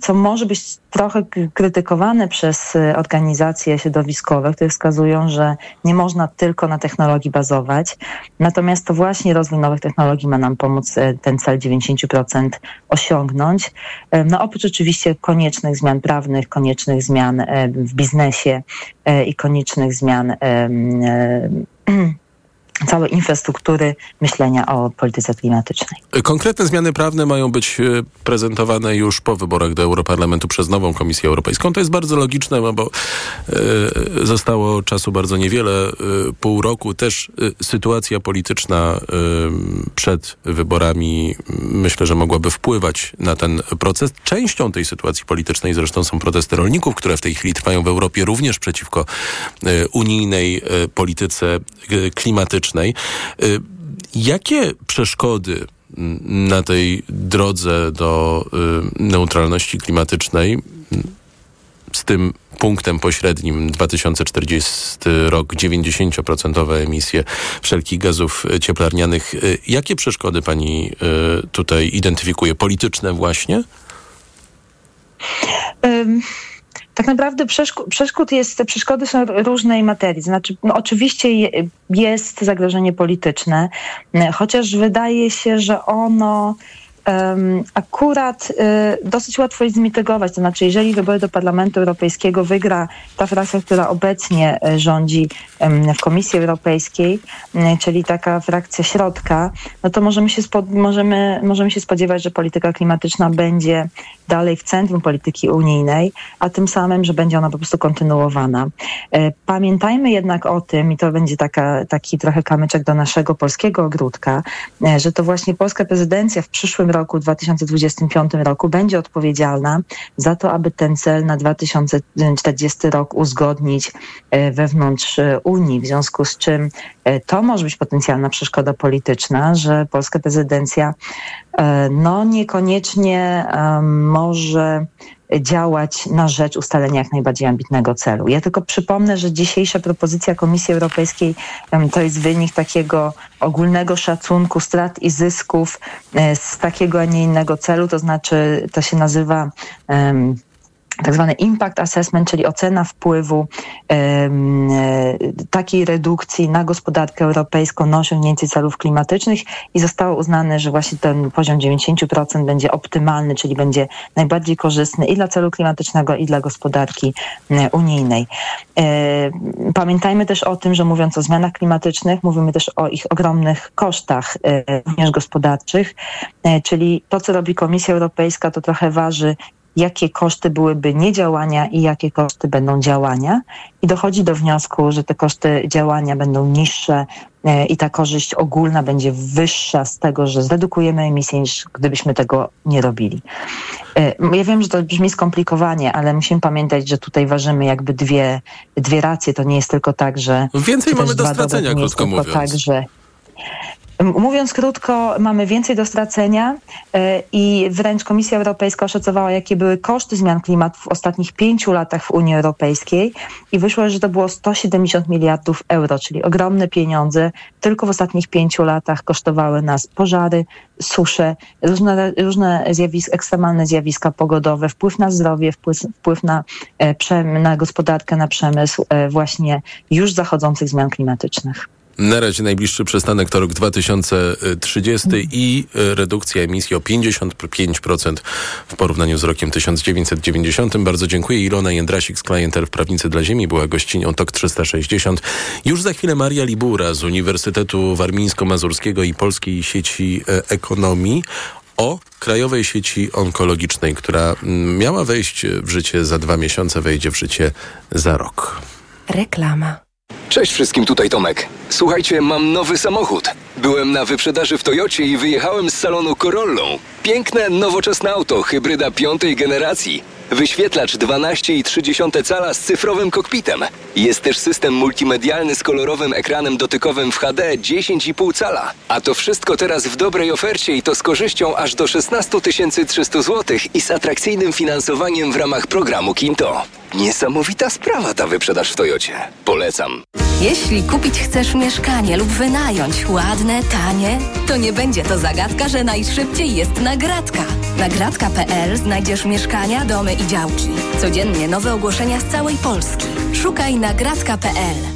co może być trochę krytykowane przez e, organizacje środowiskowe, które wskazują, że nie można tylko na technologii bazować. Natomiast to właśnie rozwój nowych technologii ma nam pomóc e, ten cel 90% osiągnąć. E, No oprócz oczywiście koniecznych zmian prawnych, koniecznych zmian e, w biznesie e, i koniecznych zmian em, e, całej infrastruktury myślenia o polityce klimatycznej. Konkretne zmiany prawne mają być e, prezentowane już po wyborach do Europarlamentu przez nową Komisję Europejską. To jest bardzo logiczne, no bo e, zostało czasu bardzo niewiele, e, pół roku. Też sytuacja polityczna przed wyborami myślę, że mogłaby wpływać na ten proces. Częścią tej sytuacji politycznej zresztą są protesty rolników, które w tej chwili trwają w Europie również przeciwko unijnej polityce klimatycznej. E, Jakie przeszkody na tej drodze do y, neutralności klimatycznej z tym punktem pośrednim 2040 rok 90% emisje wszelkich gazów y, cieplarnianych. Y, Jakie przeszkody pani y, tutaj identyfikuje? Polityczne właśnie? Ym, Tak naprawdę przeszk- przeszkód jest, te przeszkody są różnej materii. Znaczy, no oczywiście je, jest zagrożenie polityczne, m, chociaż wydaje się, że ono akurat y, dosyć łatwo jest zmitygować. To znaczy, jeżeli wybory do Parlamentu Europejskiego wygra ta frakcja, która obecnie y, rządzi w Komisji Europejskiej, y, czyli taka frakcja środka, no to możemy się, możemy, możemy się spodziewać, że polityka klimatyczna będzie dalej w centrum polityki unijnej, a tym samym, że będzie ona po prostu kontynuowana. E, Pamiętajmy jednak o tym, i to będzie taka, taki trochę kamyczek do naszego polskiego ogródka, e, że to właśnie polska prezydencja w przyszłym roku, 2025 roku, będzie odpowiedzialna za to, aby ten cel na 2040 rok uzgodnić e, wewnątrz e, Unii, w związku z czym e, to może być potencjalna przeszkoda polityczna, że polska prezydencja no niekoniecznie może działać na rzecz ustalenia jak najbardziej ambitnego celu. Ja tylko przypomnę, że dzisiejsza propozycja Komisji Europejskiej to jest wynik takiego ogólnego szacunku strat i zysków e, z takiego, a nie innego celu, to znaczy to się nazywa em, tak zwany impact assessment, czyli ocena wpływu e, takiej redukcji na gospodarkę europejską na osiągnięcie celów klimatycznych i zostało uznane, że właśnie ten poziom 90% będzie optymalny, czyli będzie najbardziej korzystny i dla celu klimatycznego, i dla gospodarki e, unijnej. E, Pamiętajmy też o tym, że mówiąc o zmianach klimatycznych, mówimy też o ich ogromnych kosztach, również gospodarczych, czyli to, co robi Komisja Europejska, to trochę waży jakie koszty byłyby niedziałania i jakie koszty będą działania. I dochodzi do wniosku, że te koszty działania będą niższe e, i ta korzyść ogólna będzie wyższa z tego, że zredukujemy emisję, niż gdybyśmy tego nie robili. E, Ja wiem, że to brzmi skomplikowanie, ale musimy pamiętać, że tutaj ważymy jakby dwie, dwie racje. To nie jest tylko tak, że... Więcej mamy do stracenia, krótko mówiąc. Tak, że Mówiąc krótko, mamy więcej do stracenia e, i wręcz Komisja Europejska oszacowała, jakie były koszty zmian klimatu w ostatnich pięciu latach w Unii Europejskiej i wyszło, że to było 170 miliardów euro, czyli ogromne pieniądze. Tylko w ostatnich pięciu latach kosztowały nas pożary, susze, różne, różne zjawiska, ekstremalne zjawiska pogodowe, wpływ na zdrowie, wpływ, wpływ na, e, na gospodarkę, na przemysł e, właśnie już zachodzących zmian klimatycznych. Na razie najbliższy przystanek to rok 2030 i e, redukcja emisji o 55% w porównaniu z rokiem 1990. Bardzo dziękuję. Ilona Jędrasik z Klientel w Prawnicy dla Ziemi była gościnią TOK 360. Już za chwilę Maria Libura z Uniwersytetu Warmińsko-Mazurskiego i Polskiej Sieci e, Ekonomii o Krajowej Sieci Onkologicznej, która mm, miała wejść w życie za dwa miesiące, wejdzie w życie za rok. Reklama. Cześć wszystkim, tutaj Tomek. Słuchajcie, mam nowy samochód. Byłem na wyprzedaży w Toyocie i wyjechałem z salonu Corollą. Piękne, nowoczesne auto, hybryda piątej generacji. Wyświetlacz 12,3 cala z cyfrowym kokpitem. Jest też system multimedialny z kolorowym ekranem dotykowym w HD 10,5 cala. A to wszystko teraz w dobrej ofercie i to z korzyścią aż do 16 300 zł i z atrakcyjnym finansowaniem w ramach programu Kinto. Niesamowita sprawa ta wyprzedaż w Toyocie. Polecam. Jeśli kupić chcesz mieszkanie lub wynająć ładne, tanie, to nie będzie to zagadka, że najszybciej jest nagradka. Nagradka.pl znajdziesz mieszkania, domy i działki. Codziennie nowe ogłoszenia z całej Polski. Szukaj nagradka.pl.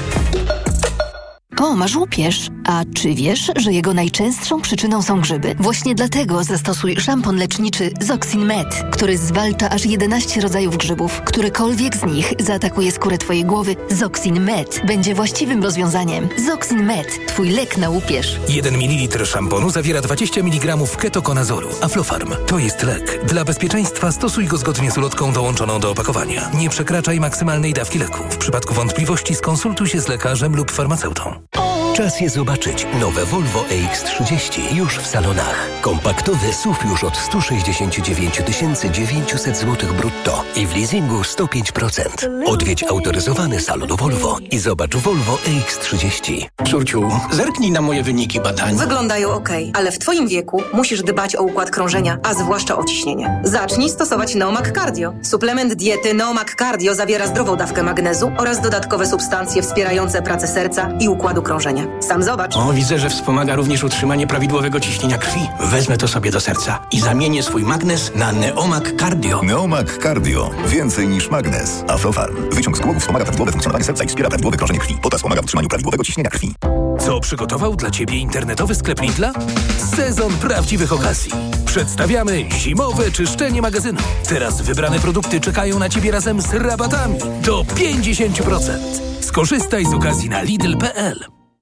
O, masz łupież. A czy wiesz, że jego najczęstszą przyczyną są grzyby? Właśnie dlatego zastosuj szampon leczniczy Zoxin Med, który zwalcza aż 11 rodzajów grzybów. Którykolwiek z nich zaatakuje skórę twojej głowy, Zoxin Med będzie właściwym rozwiązaniem. Zoxin Med, twój lek na łupież. 1 ml szamponu zawiera 20 mg ketokonazoru. Aflofarm to jest lek. Dla bezpieczeństwa stosuj go zgodnie z ulotką dołączoną do opakowania. Nie przekraczaj maksymalnej dawki leku. W przypadku wątpliwości skonsultuj się z lekarzem lub farmaceutą. Czas je zobaczyć. Nowe Volvo EX30 już w salonach. Kompaktowy SUV już od 169 900 zł brutto i w leasingu 105%. Odwiedź autoryzowany salon Volvo i zobacz Volvo EX30. Córciu, zerknij na moje wyniki badań. Wyglądają ok, ale w Twoim wieku musisz dbać o układ krążenia, a zwłaszcza o ciśnienie. Zacznij stosować Neomak Cardio. Suplement diety Neomak Cardio zawiera zdrową dawkę magnezu oraz dodatkowe substancje wspierające pracę serca i układu krążenia. Sam zobacz. O, widzę, że wspomaga również utrzymanie prawidłowego ciśnienia krwi. Wezmę to sobie do serca i zamienię swój magnes na Neomak Cardio. Neomak Cardio. Więcej niż magnes. Aflofarm. Wyciąg z głowy wspomaga prawidłowe funkcjonowanie serca i wspiera prawidłowe krążenie krwi. Potas wspomaga w utrzymaniu prawidłowego ciśnienia krwi. Co przygotował dla Ciebie internetowy sklep Lidla? Sezon prawdziwych okazji. Przedstawiamy zimowe czyszczenie magazynu. Teraz wybrane produkty czekają na Ciebie razem z rabatami do 50%. Skorzystaj z okazji na Lidl.pl.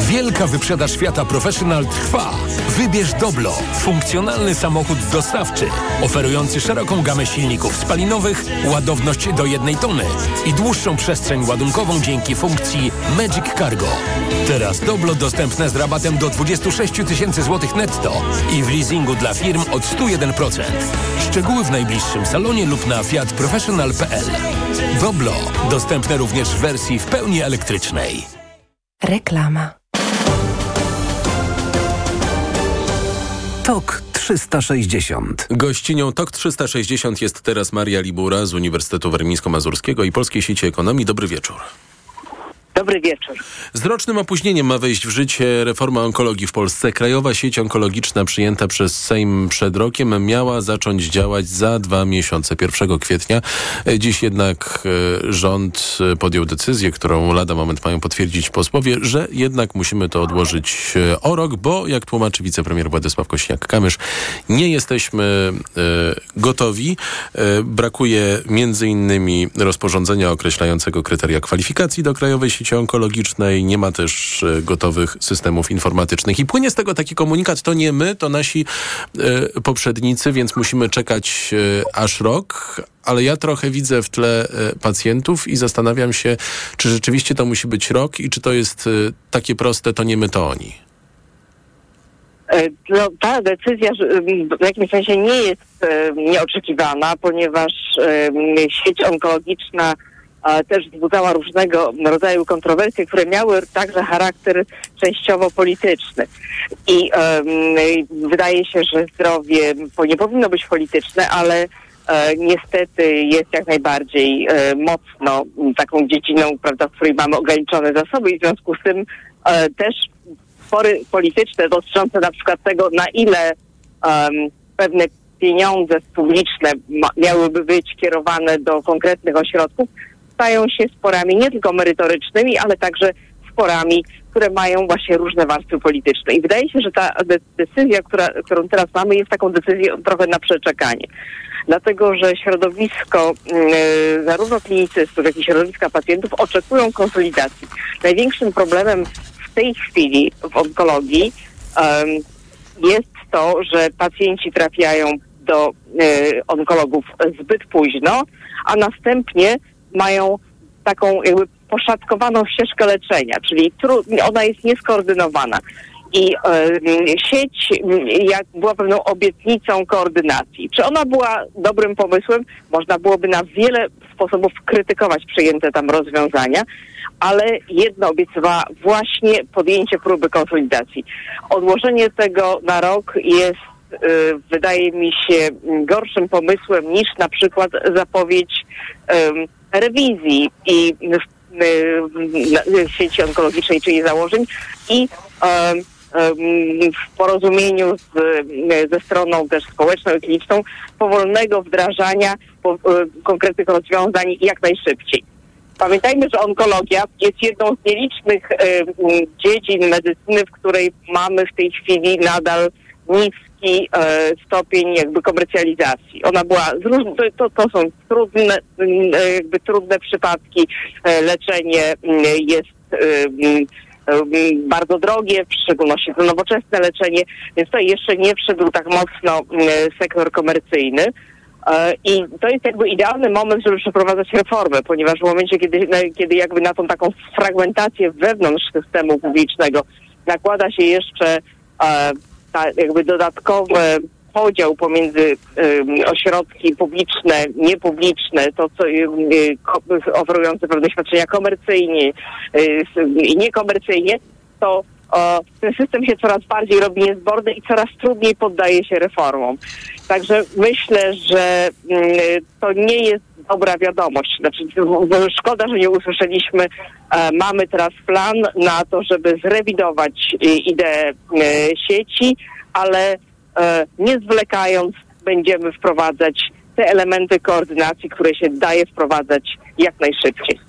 Wielka wyprzedaż Fiata Professional trwa. Wybierz Doblo, funkcjonalny samochód dostawczy, oferujący szeroką gamę silników spalinowych, ładowność do jednej tony i dłuższą przestrzeń ładunkową dzięki funkcji Magic Cargo. Teraz Doblo dostępne z rabatem do 26 tysięcy złotych netto i w leasingu dla firm od 101%. Szczegóły w najbliższym salonie lub na fiatprofessional.pl. Doblo dostępne również w wersji w pełni elektrycznej. Reklama. TOK 360. Gościnią TOK 360 jest teraz Maria Libura z Uniwersytetu Warmińsko-Mazurskiego i Polskiej Sieci Ekonomii. Dobry wieczór. Dobry wieczór. Z rocznym opóźnieniem ma wejść w życie reforma onkologii w Polsce. Krajowa sieć onkologiczna przyjęta przez Sejm przed rokiem miała zacząć działać za dwa miesiące, 1 kwietnia. Dziś jednak e, rząd podjął decyzję, którą lada moment mają potwierdzić posłowie, że jednak musimy to odłożyć e, o rok, bo jak tłumaczy wicepremier Władysław Kośniak-Kamysz, nie jesteśmy e, gotowi. Brakuje między innymi rozporządzenia określającego kryteria kwalifikacji do Krajowej Sieci onkologicznej, nie ma też e, gotowych systemów informatycznych. I płynie z tego taki komunikat, to nie my, to nasi e, poprzednicy, więc musimy czekać e, aż rok, ale ja trochę widzę w tle pacjentów i zastanawiam się, czy rzeczywiście to musi być rok i czy to jest takie proste, to nie my, to oni. No, ta decyzja w jakimś sensie nie jest nieoczekiwana, ponieważ sieć onkologiczna też wzbudzała różnego rodzaju kontrowersje, które miały także charakter częściowo polityczny. I e, m, wydaje się, że zdrowie nie powinno być polityczne, ale e, niestety jest jak najbardziej e, mocno taką dziedziną, prawda, w której mamy ograniczone zasoby i w związku z tym e, też spory polityczne dotyczące na przykład tego, na ile em, pewne pieniądze publiczne miałyby być kierowane do konkretnych ośrodków, stają się sporami nie tylko merytorycznymi, ale także sporami, które mają właśnie różne warstwy polityczne. I wydaje się, że ta de- decyzja, która, którą teraz mamy, jest taką decyzją trochę na przeczekanie. Dlatego, że środowisko yy, zarówno klinicystów, jak i środowiska pacjentów oczekują konsolidacji. Największym problemem w tej chwili w onkologii em, jest to, że pacjenci trafiają do e, onkologów zbyt późno, a następnie mają taką jakby poszatkowaną ścieżkę leczenia, czyli ona jest nieskoordynowana. I e, sieć była pewną obietnicą koordynacji. Czy ona była dobrym pomysłem? Można byłoby na wiele sposobów krytykować przyjęte tam rozwiązania, ale jedno obiecywała właśnie podjęcie próby konsolidacji. Odłożenie tego na rok jest, y, wydaje mi się, gorszym pomysłem niż na przykład zapowiedź rewizji i y, y, sieci onkologicznej, czyli założeń i w porozumieniu z, y, ze stroną też społeczną i kliniczną powolnego wdrażania po, konkretnych rozwiązań jak najszybciej. Pamiętajmy, że onkologia jest jedną z nielicznych dziedzin medycyny, w której mamy w tej chwili nadal niski e, stopień jakby komercjalizacji. Ona była, to, to, to są trudne, mm, e, jakby trudne przypadki. E, leczenie mm, jest e, mm, bardzo drogie, w szczególności to nowoczesne leczenie, więc tutaj jeszcze nie wszedł tak mocno sektor komercyjny. I to jest jakby idealny moment, żeby przeprowadzać reformę, ponieważ w momencie, kiedy, kiedy jakby na tą taką fragmentację wewnątrz systemu publicznego nakłada się jeszcze ta, jakby dodatkowy podział pomiędzy em, ośrodki publiczne, niepubliczne, to co y, ko- oferujące pewne świadczenia komercyjnie y, i niekomercyjnie, to o, ten system się coraz bardziej robi niezborny i coraz trudniej poddaje się reformom. Także myślę, że mm, to nie jest dobra wiadomość. Znaczy, w- w- szkoda, że nie usłyszeliśmy. E, mamy teraz plan na to, żeby zrewidować e, ideę e, sieci, ale nie zwlekając będziemy wprowadzać te elementy koordynacji, które się daje wprowadzać jak najszybciej.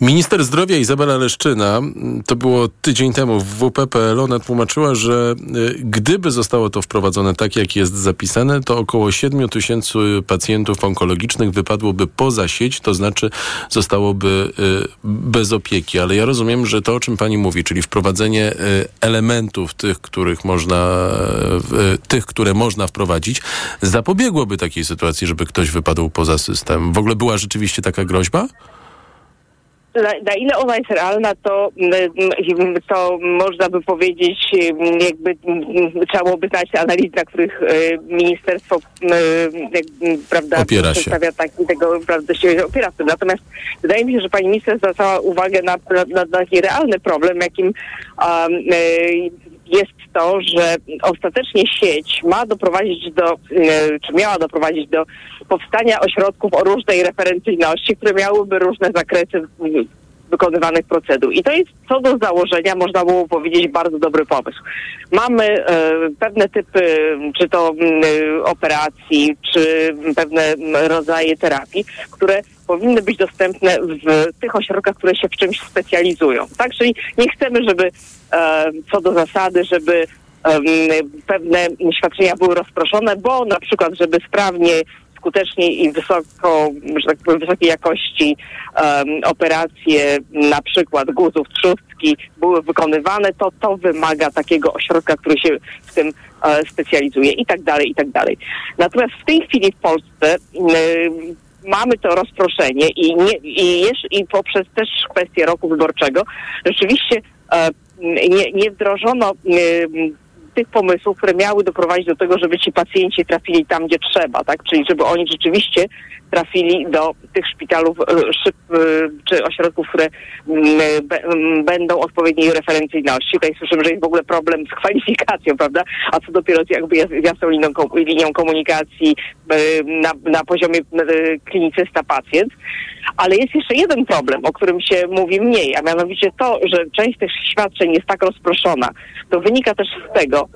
Minister zdrowia Izabela Leszczyna, to było tydzień temu w WPPL, ona tłumaczyła, że y, gdyby zostało to wprowadzone tak, jak jest zapisane, to około 7 tysięcy pacjentów onkologicznych wypadłoby poza sieć, to znaczy zostałoby y, bez opieki. Ale ja rozumiem, że to, o czym pani mówi, czyli wprowadzenie y, elementów tych, których można, tych, które można wprowadzić, zapobiegłoby takiej sytuacji, żeby ktoś wypadł poza system. W ogóle była rzeczywiście taka groźba? Na, na ile ona jest realna, to, mm, mm, to można by powiedzieć, mm, jakby trzeba byłoby znać analiz, na których e, ministerstwo mm, prawda, Opiera się. przedstawia taki, tego, prawda, się opiera w tym. Natomiast wydaje mi się, że pani minister zwracała uwagę na, na, na taki realny problem, jakim um, e, jest to, że ostatecznie sieć ma doprowadzić do, czy miała doprowadzić do powstania ośrodków o różnej referencyjności, które miałyby różne zakresy wykonywanych procedur. I to jest co do założenia, można było powiedzieć, bardzo dobry pomysł. Mamy e, pewne typy, czy to mm, e, operacji, czy pewne mm, rodzaje terapii, które powinny być dostępne w tych ośrodkach, które się w czymś specjalizują. Tak, czyli nie chcemy, żeby e, co do zasady, żeby pewne świadczenia były rozproszone, bo na przykład, żeby sprawnie skuteczniej i wysoko, że tak powiem, wysokiej jakości em, operacje, na przykład guzów, trzustki, były wykonywane, to to wymaga takiego ośrodka, który się w tym e, specjalizuje i tak dalej, i tak dalej. Natomiast w tej chwili w Polsce mamy to rozproszenie i, nie, i, i poprzez też kwestię roku wyborczego rzeczywiście e, nie, nie wdrożono em, tych pomysłów, które miały doprowadzić do tego, żeby ci pacjenci trafili tam, gdzie trzeba, tak? Czyli żeby oni rzeczywiście trafili do tych szpitalów e, e, czy ośrodków, które mm, be, m, będą odpowiedniej referencyjności. Tutaj słyszymy, że jest w ogóle problem z kwalifikacją, prawda? A co dopiero jakby jas- jasną linią, linią komunikacji e, na, na poziomie e, klinicysta-pacjent. Ale jest jeszcze jeden problem, o którym się mówi mniej, a mianowicie to, że część tych świadczeń jest tak rozproszona. To wynika też z tego,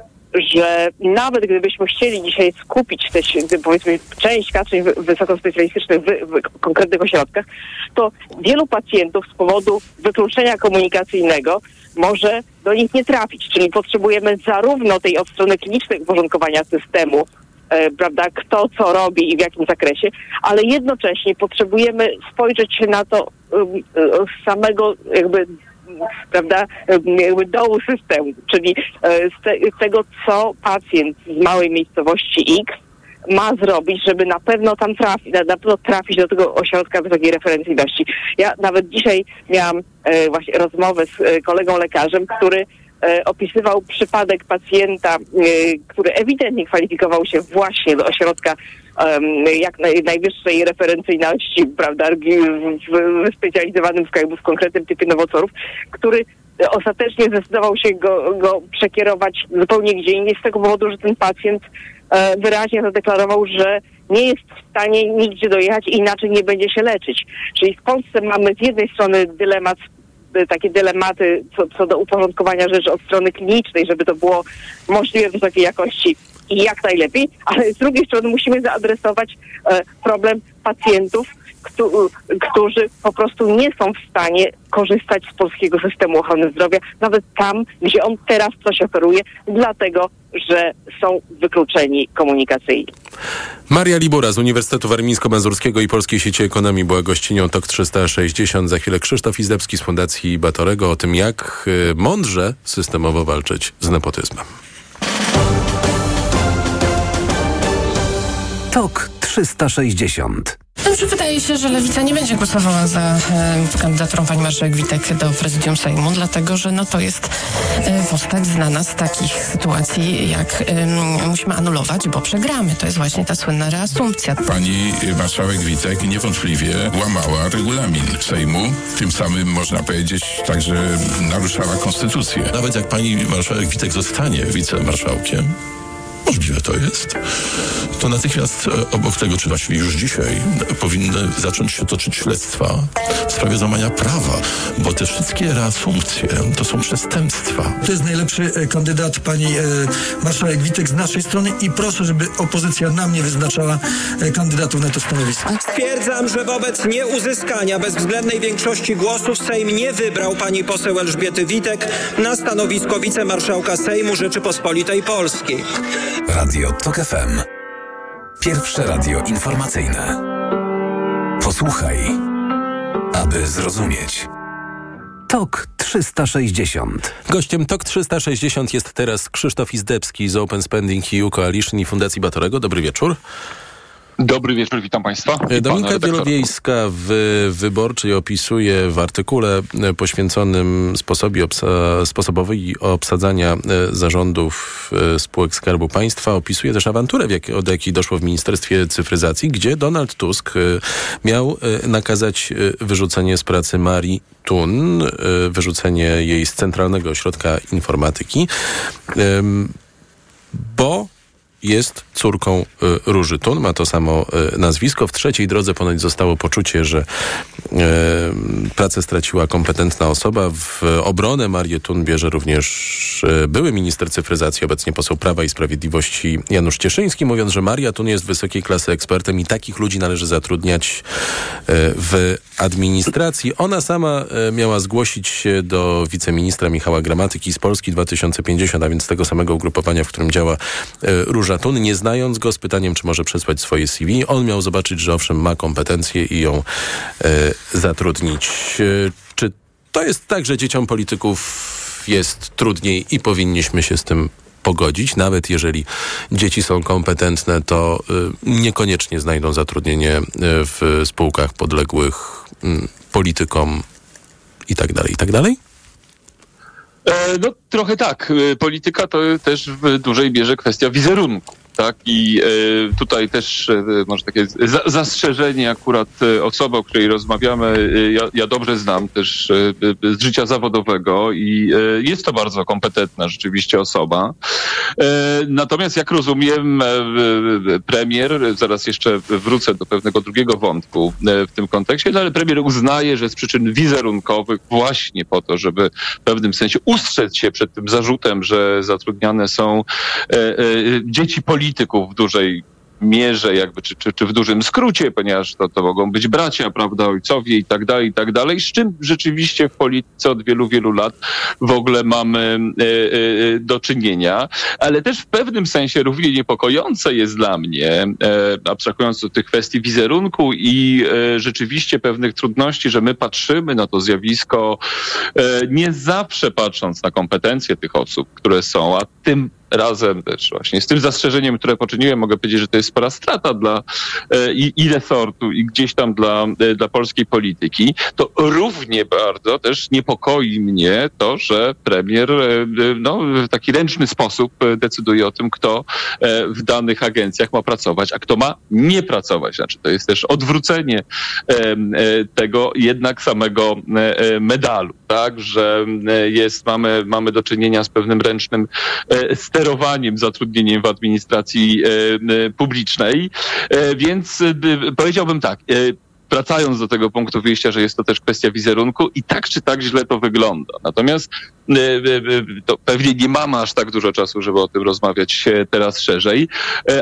że nawet gdybyśmy chcieli dzisiaj skupić te, powiedzmy, część świadczeń wy- wysokospecjalistycznych w, w konkretnych ośrodkach, to wielu pacjentów z powodu wykluczenia komunikacyjnego może do nich nie trafić. Czyli potrzebujemy zarówno tej od strony klinicznej uporządkowania systemu, prawda, kto co robi i w jakim zakresie, ale jednocześnie potrzebujemy spojrzeć się na to um, e, z samego jakby prawda, um, jakby dołu systemu, czyli e, z, te, z tego, co pacjent z małej miejscowości X ma zrobić, żeby na pewno tam trafić, na, na pewno trafić do tego ośrodka wysokiej referencyjności. Ja nawet dzisiaj miałam e, właśnie rozmowę z e, kolegą lekarzem, który e, opisywał przypadek pacjenta, e, który ewidentnie kwalifikował się właśnie do ośrodka jak naj, najwyższej referencyjności, prawda, wyspecjalizowanym w, w konkretnym typie nowotworów, który e, ostatecznie zdecydował się go, go przekierować zupełnie gdzie indziej z tego powodu, że ten pacjent e, wyraźnie zadeklarował, że nie jest w stanie nigdzie dojechać i inaczej nie będzie się leczyć. Czyli w Polsce mamy z jednej strony dylemat takie dylematy co, co do uporządkowania rzeczy od strony klinicznej, żeby to było możliwie wysokiej jakości i jak najlepiej, ale z drugiej strony musimy zaadresować e, problem pacjentów, którzy po prostu nie są w stanie korzystać z polskiego systemu ochrony zdrowia, nawet tam, gdzie on teraz coś oferuje, dlatego, że są wykluczeni komunikacyjnie. Maria Libura z Uniwersytetu Warmińsko-Mazurskiego i Polskiej Sieci Ekonomii była gościnią TOK 360. Za chwilę Krzysztof Izdebski z Fundacji Batorego o tym, jak y, mądrze systemowo walczyć z nepotyzmem. TOK 360. Dobrze, wydaje się, że Lewica nie będzie głosowała za e, kandydaturą pani marszałek Witek do prezydium Sejmu, dlatego że no, to jest e, postać znana z takich sytuacji, jak e, musimy anulować, bo przegramy. To jest właśnie ta słynna reasumpcja. Pani marszałek Witek niewątpliwie łamała regulamin Sejmu, tym samym można powiedzieć także naruszała konstytucję. Nawet jak pani marszałek Witek zostanie wicemarszałkiem, możliwe to jest, to natychmiast e, obok tego, czy właściwie już dzisiaj, powinny zacząć się toczyć śledztwa w sprawie złamania prawa, bo te wszystkie reasumpcje to są przestępstwa. To jest najlepszy e, kandydat pani e, marszałek Witek z naszej strony i proszę, żeby opozycja nam nie wyznaczała kandydatów na to stanowisko. Stwierdzam, że wobec nieuzyskania bezwzględnej większości głosów Sejm nie wybrał pani poseł Elżbiety Witek na stanowisko wicemarszałka Sejmu Rzeczypospolitej Polskiej. Radio TOK FM. Pierwsze radio informacyjne. Posłuchaj, aby zrozumieć. TOK 360. Gościem TOK 360 jest teraz Krzysztof Izdebski z Open Spending EU Coalition i Fundacji Batorego. Dobry wieczór. Dobry wieczór, witam Państwa. pana Dominika. Wielowiejska w Wyborczej opisuje w artykule e, poświęconym sposobie obsa- sposobowi obsadzania e, zarządów e, spółek Skarbu Państwa. Opisuje też awanturę, jak, od jakiej doszło w Ministerstwie Cyfryzacji, gdzie Donald Tusk e, miał e, nakazać e, wyrzucenie z pracy Marii Tun, e, wyrzucenie jej z Centralnego Ośrodka Informatyki, bo jest córką y, Róży Tun, ma to samo y, nazwisko. W trzeciej drodze ponoć zostało poczucie, że y, pracę straciła kompetentna osoba. W obronę Marię Tun bierze również były minister cyfryzacji, obecnie poseł Prawa i Sprawiedliwości Janusz Cieszyński, mówiąc, że Maria Tun jest wysokiej klasy ekspertem i takich ludzi należy zatrudniać w administracji. Ona sama miała zgłosić się do wiceministra Michała Gramatyki z Polski 2050, a więc tego samego ugrupowania, w którym działa Róża Żatun, nie znając go, z pytaniem, czy może przesłać swoje CV. On miał zobaczyć, że owszem, ma kompetencje i ją e, zatrudnić. E, czy to jest tak, że dzieciom polityków jest trudniej i powinniśmy się z tym pogodzić, nawet jeżeli dzieci są kompetentne, to y, niekoniecznie znajdą zatrudnienie y, w spółkach podległych politykom i tak dalej, i tak dalej? E, no trochę tak. E, polityka to też w dużej mierze kwestia wizerunku. Tak, i e, tutaj też e, może takie za, zastrzeżenie akurat e, osoby, o której rozmawiamy, ja, ja, dobrze znam też z życia zawodowego i jest to bardzo kompetentna rzeczywiście osoba. Natomiast jak rozumiem, premier, zaraz jeszcze wrócę do pewnego drugiego wątku w tym kontekście, no ale premier uznaje, że z przyczyn wizerunkowych właśnie po to, żeby w pewnym sensie ustrzec się przed tym zarzutem, że zatrudniane są dzieci polityków, polityków w dużej mierze, jakby, czy, czy, czy w dużym skrócie, ponieważ to, to mogą być bracia, prawda, ojcowie i tak dalej, i tak dalej, z czym rzeczywiście w polityce od wielu, wielu lat w ogóle mamy e, do czynienia, ale też w pewnym sensie równie niepokojące jest dla mnie, e, abstrahując od tych kwestii wizerunku i rzeczywiście pewnych trudności, że my patrzymy na to zjawisko nie zawsze patrząc na kompetencje tych osób, które są, a tym razem też właśnie. Z tym zastrzeżeniem, które poczyniłem, mogę powiedzieć, że to jest spora strata dla e, i, i resortu, i gdzieś tam dla, e, dla polskiej polityki, to równie bardzo też niepokoi mnie to, że premier e, no, w taki ręczny sposób decyduje o tym, kto w danych agencjach ma pracować, a kto ma nie pracować. Znaczy, to jest też odwrócenie tego jednak samego medalu, tak, że jest, mamy, mamy do czynienia z pewnym ręcznym sterowaniem zatrudnieniem w administracji e, e, publicznej. E, więc powiedziałbym tak, wracając do tego punktu wyjścia, że jest to też kwestia wizerunku i tak czy tak źle to wygląda. Natomiast to pewnie nie mamy aż tak dużo czasu, żeby o tym rozmawiać teraz szerzej,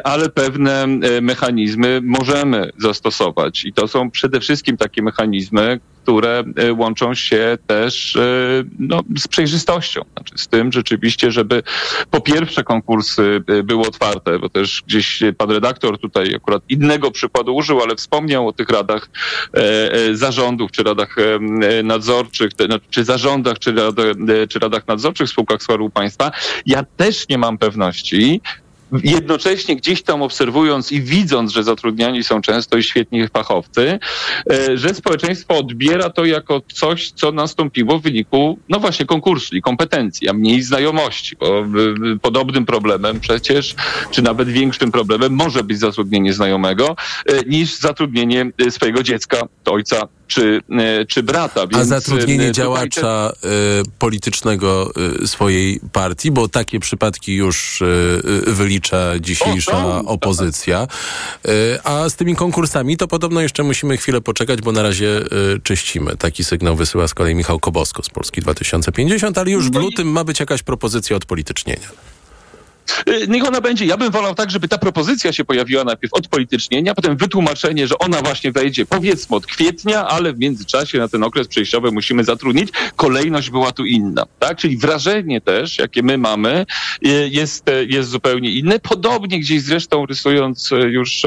ale pewne mechanizmy możemy zastosować i to są przede wszystkim takie mechanizmy, które e, łączą się też e, no, z przejrzystością. Znaczy z tym rzeczywiście, żeby po pierwsze konkursy e, były otwarte, bo też gdzieś pan redaktor tutaj akurat innego przykładu użył, ale wspomniał o tych radach zarządów, czy radach nadzorczych, no, czy zarządach, czy, rad, czy radach nadzorczych w spółkach Skarbu Państwa. Ja też nie mam pewności, jednocześnie gdzieś tam obserwując i widząc, że zatrudniani są często i świetni fachowcy, e, że społeczeństwo odbiera to jako coś, co nastąpiło w wyniku, no właśnie, konkursu i kompetencji, a mniej znajomości, bo podobnym problemem przecież, czy nawet większym problemem może być zatrudnienie znajomego, e, niż zatrudnienie e, swojego dziecka, ojca czy, e, czy brata. Więc A zatrudnienie e, działacza te... politycznego e, swojej partii, bo takie przypadki już wylicza dzisiejsza o, opozycja. A z tymi konkursami to podobno jeszcze musimy chwilę poczekać, bo na razie czyścimy. Taki sygnał wysyła z kolei Michał Kobosko z Polski 2050, ale już w no lutym ma być jakaś propozycja odpolitycznienia. Y, niech ona będzie. Ja bym wolał tak, żeby ta propozycja się pojawiła najpierw od politycznienia, potem wytłumaczenie, że ona właśnie wejdzie powiedzmy od kwietnia, ale w międzyczasie na ten okres przejściowy musimy zatrudnić. Kolejność była tu inna, tak? Czyli wrażenie też, jakie my mamy, y, jest, y, jest zupełnie inne. Podobnie gdzieś zresztą rysując już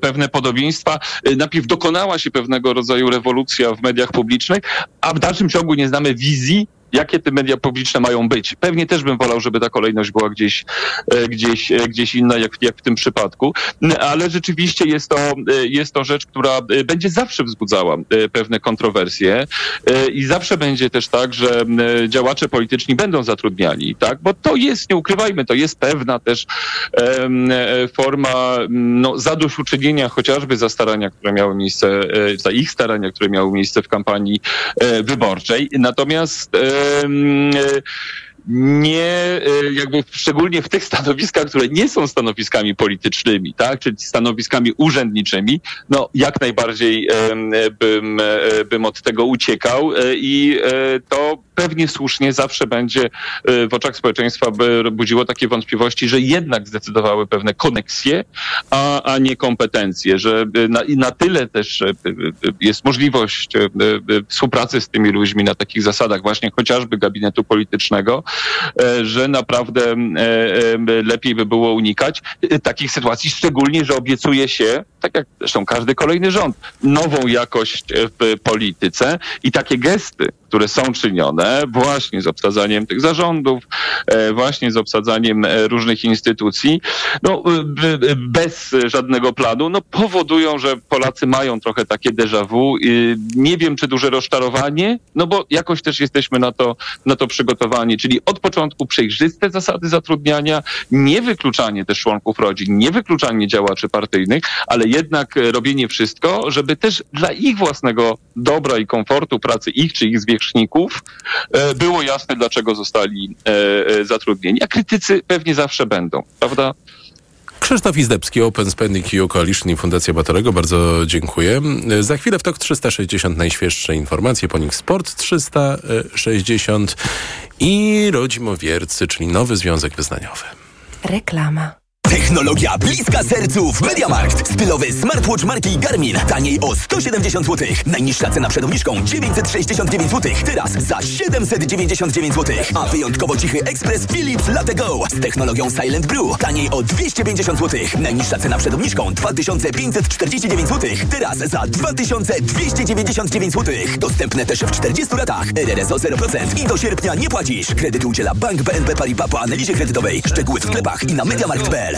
pewne podobieństwa, najpierw dokonała się pewnego rodzaju rewolucja w mediach publicznych, a w dalszym ciągu nie znamy wizji, jakie te media publiczne mają być. Pewnie też bym wolał, żeby ta kolejność była gdzieś, e, gdzieś, e, gdzieś inna, jak, jak w tym przypadku, ale rzeczywiście jest to, e, jest to rzecz, która będzie zawsze wzbudzała pewne kontrowersje i zawsze będzie też tak, że działacze polityczni będą zatrudniani, tak? Bo to jest, nie ukrywajmy, to jest pewna też forma no, zadośćuczynienia chociażby za starania, które miały miejsce, za ich starania, które miały miejsce w kampanii wyborczej. Natomiast E, nie, e, jakby szczególnie w tych stanowiskach, które nie są stanowiskami politycznymi, tak, czyli stanowiskami urzędniczymi, no jak najbardziej bym, e, bym od tego uciekał i to pewnie słusznie zawsze będzie w oczach społeczeństwa by budziło takie wątpliwości, że jednak zdecydowały pewne koneksje, a, a nie kompetencje, że na, i na tyle też jest możliwość współpracy z tymi ludźmi na takich zasadach właśnie chociażby gabinetu politycznego, e, że naprawdę e, e, lepiej by było unikać e, takich sytuacji, szczególnie, że obiecuje się, tak jak zresztą każdy kolejny rząd, nową jakość e, w polityce i takie gesty, które są czynione właśnie z obsadzaniem tych zarządów, e, właśnie z obsadzaniem e, różnych instytucji, no, e, bez żadnego planu, no, powodują, że Polacy mają trochę takie déjà vu. Nie wiem, czy duże rozczarowanie, no bo jakoś też jesteśmy na to, na to przygotowani, czyli od początku przejrzyste zasady zatrudniania, niewykluczanie też członków rodzin, niewykluczanie działaczy partyjnych, ale jednak e, robienie wszystko, żeby też dla ich własnego dobra i komfortu pracy ich czy ich zwierzchników e, było jasne, dlaczego zostali e, zatrudnieni. A krytycy pewnie zawsze będą, prawda? Krzysztof Izdebski, Open Spending EU Coalition i Fundacja Batorego, bardzo dziękuję. Za chwilę w TOK 360 najświeższe informacje, po nich Sport 360 i Rodzimowiercy, czyli nowy związek wyznaniowy. Reklama. Technologia bliska sercu w Mediamarkt. Stylowy smartwatch marki Garmin. Taniej o 170 zł. Najniższa cena przed obniżką 969 zł. Teraz za 799 zł. A wyjątkowo cichy ekspres Philips Latte Go z technologią Silent Brew. Taniej o 250 zł. Najniższa cena przed obniżką 2549 zł. Teraz za 2299 zł. Dostępne też w 40 latach. RRSO 0% i do sierpnia nie płacisz. Kredyty udziela Bank BNP Paribas po analizie kredytowej. Szczegóły w sklepach i na mediamarkt.pl.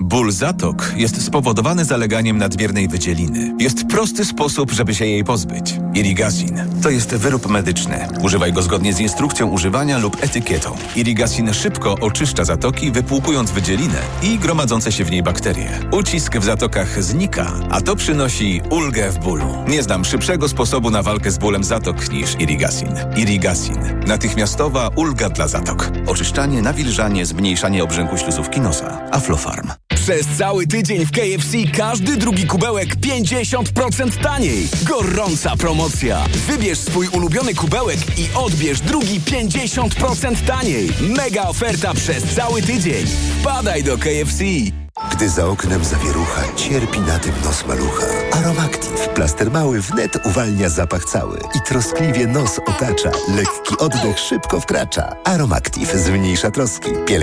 Ból zatok jest spowodowany zaleganiem nadmiernej wydzieliny. Jest prosty sposób, żeby się jej pozbyć. Irrigazin. To jest wyrób medyczny. Używaj go zgodnie z instrukcją używania lub etykietą. Irrigazin szybko oczyszcza zatoki, wypłukując wydzielinę i gromadzące się w niej bakterie. Ucisk w zatokach znika, a to przynosi ulgę w bólu. Nie znam szybszego sposobu na walkę z bólem zatok niż Irrigazin. Irrigazin. Natychmiastowa ulga dla zatok. Oczyszczanie, nawilżanie, zmniejszanie obrzęku śluzówki nosa. Aflofarm. Przez cały tydzień w KFC każdy drugi kubełek 50% taniej. Gorąca promocja. Wybierz swój ulubiony kubełek i odbierz drugi 50% taniej. Mega oferta przez cały tydzień. Wpadaj do KFC. Gdy za oknem zawierucha, cierpi na tym nos malucha. Aromactive, plaster mały wnet uwalnia zapach cały i troskliwie nos otacza. Lekki oddech szybko wkracza. Aromactive zmniejsza troski.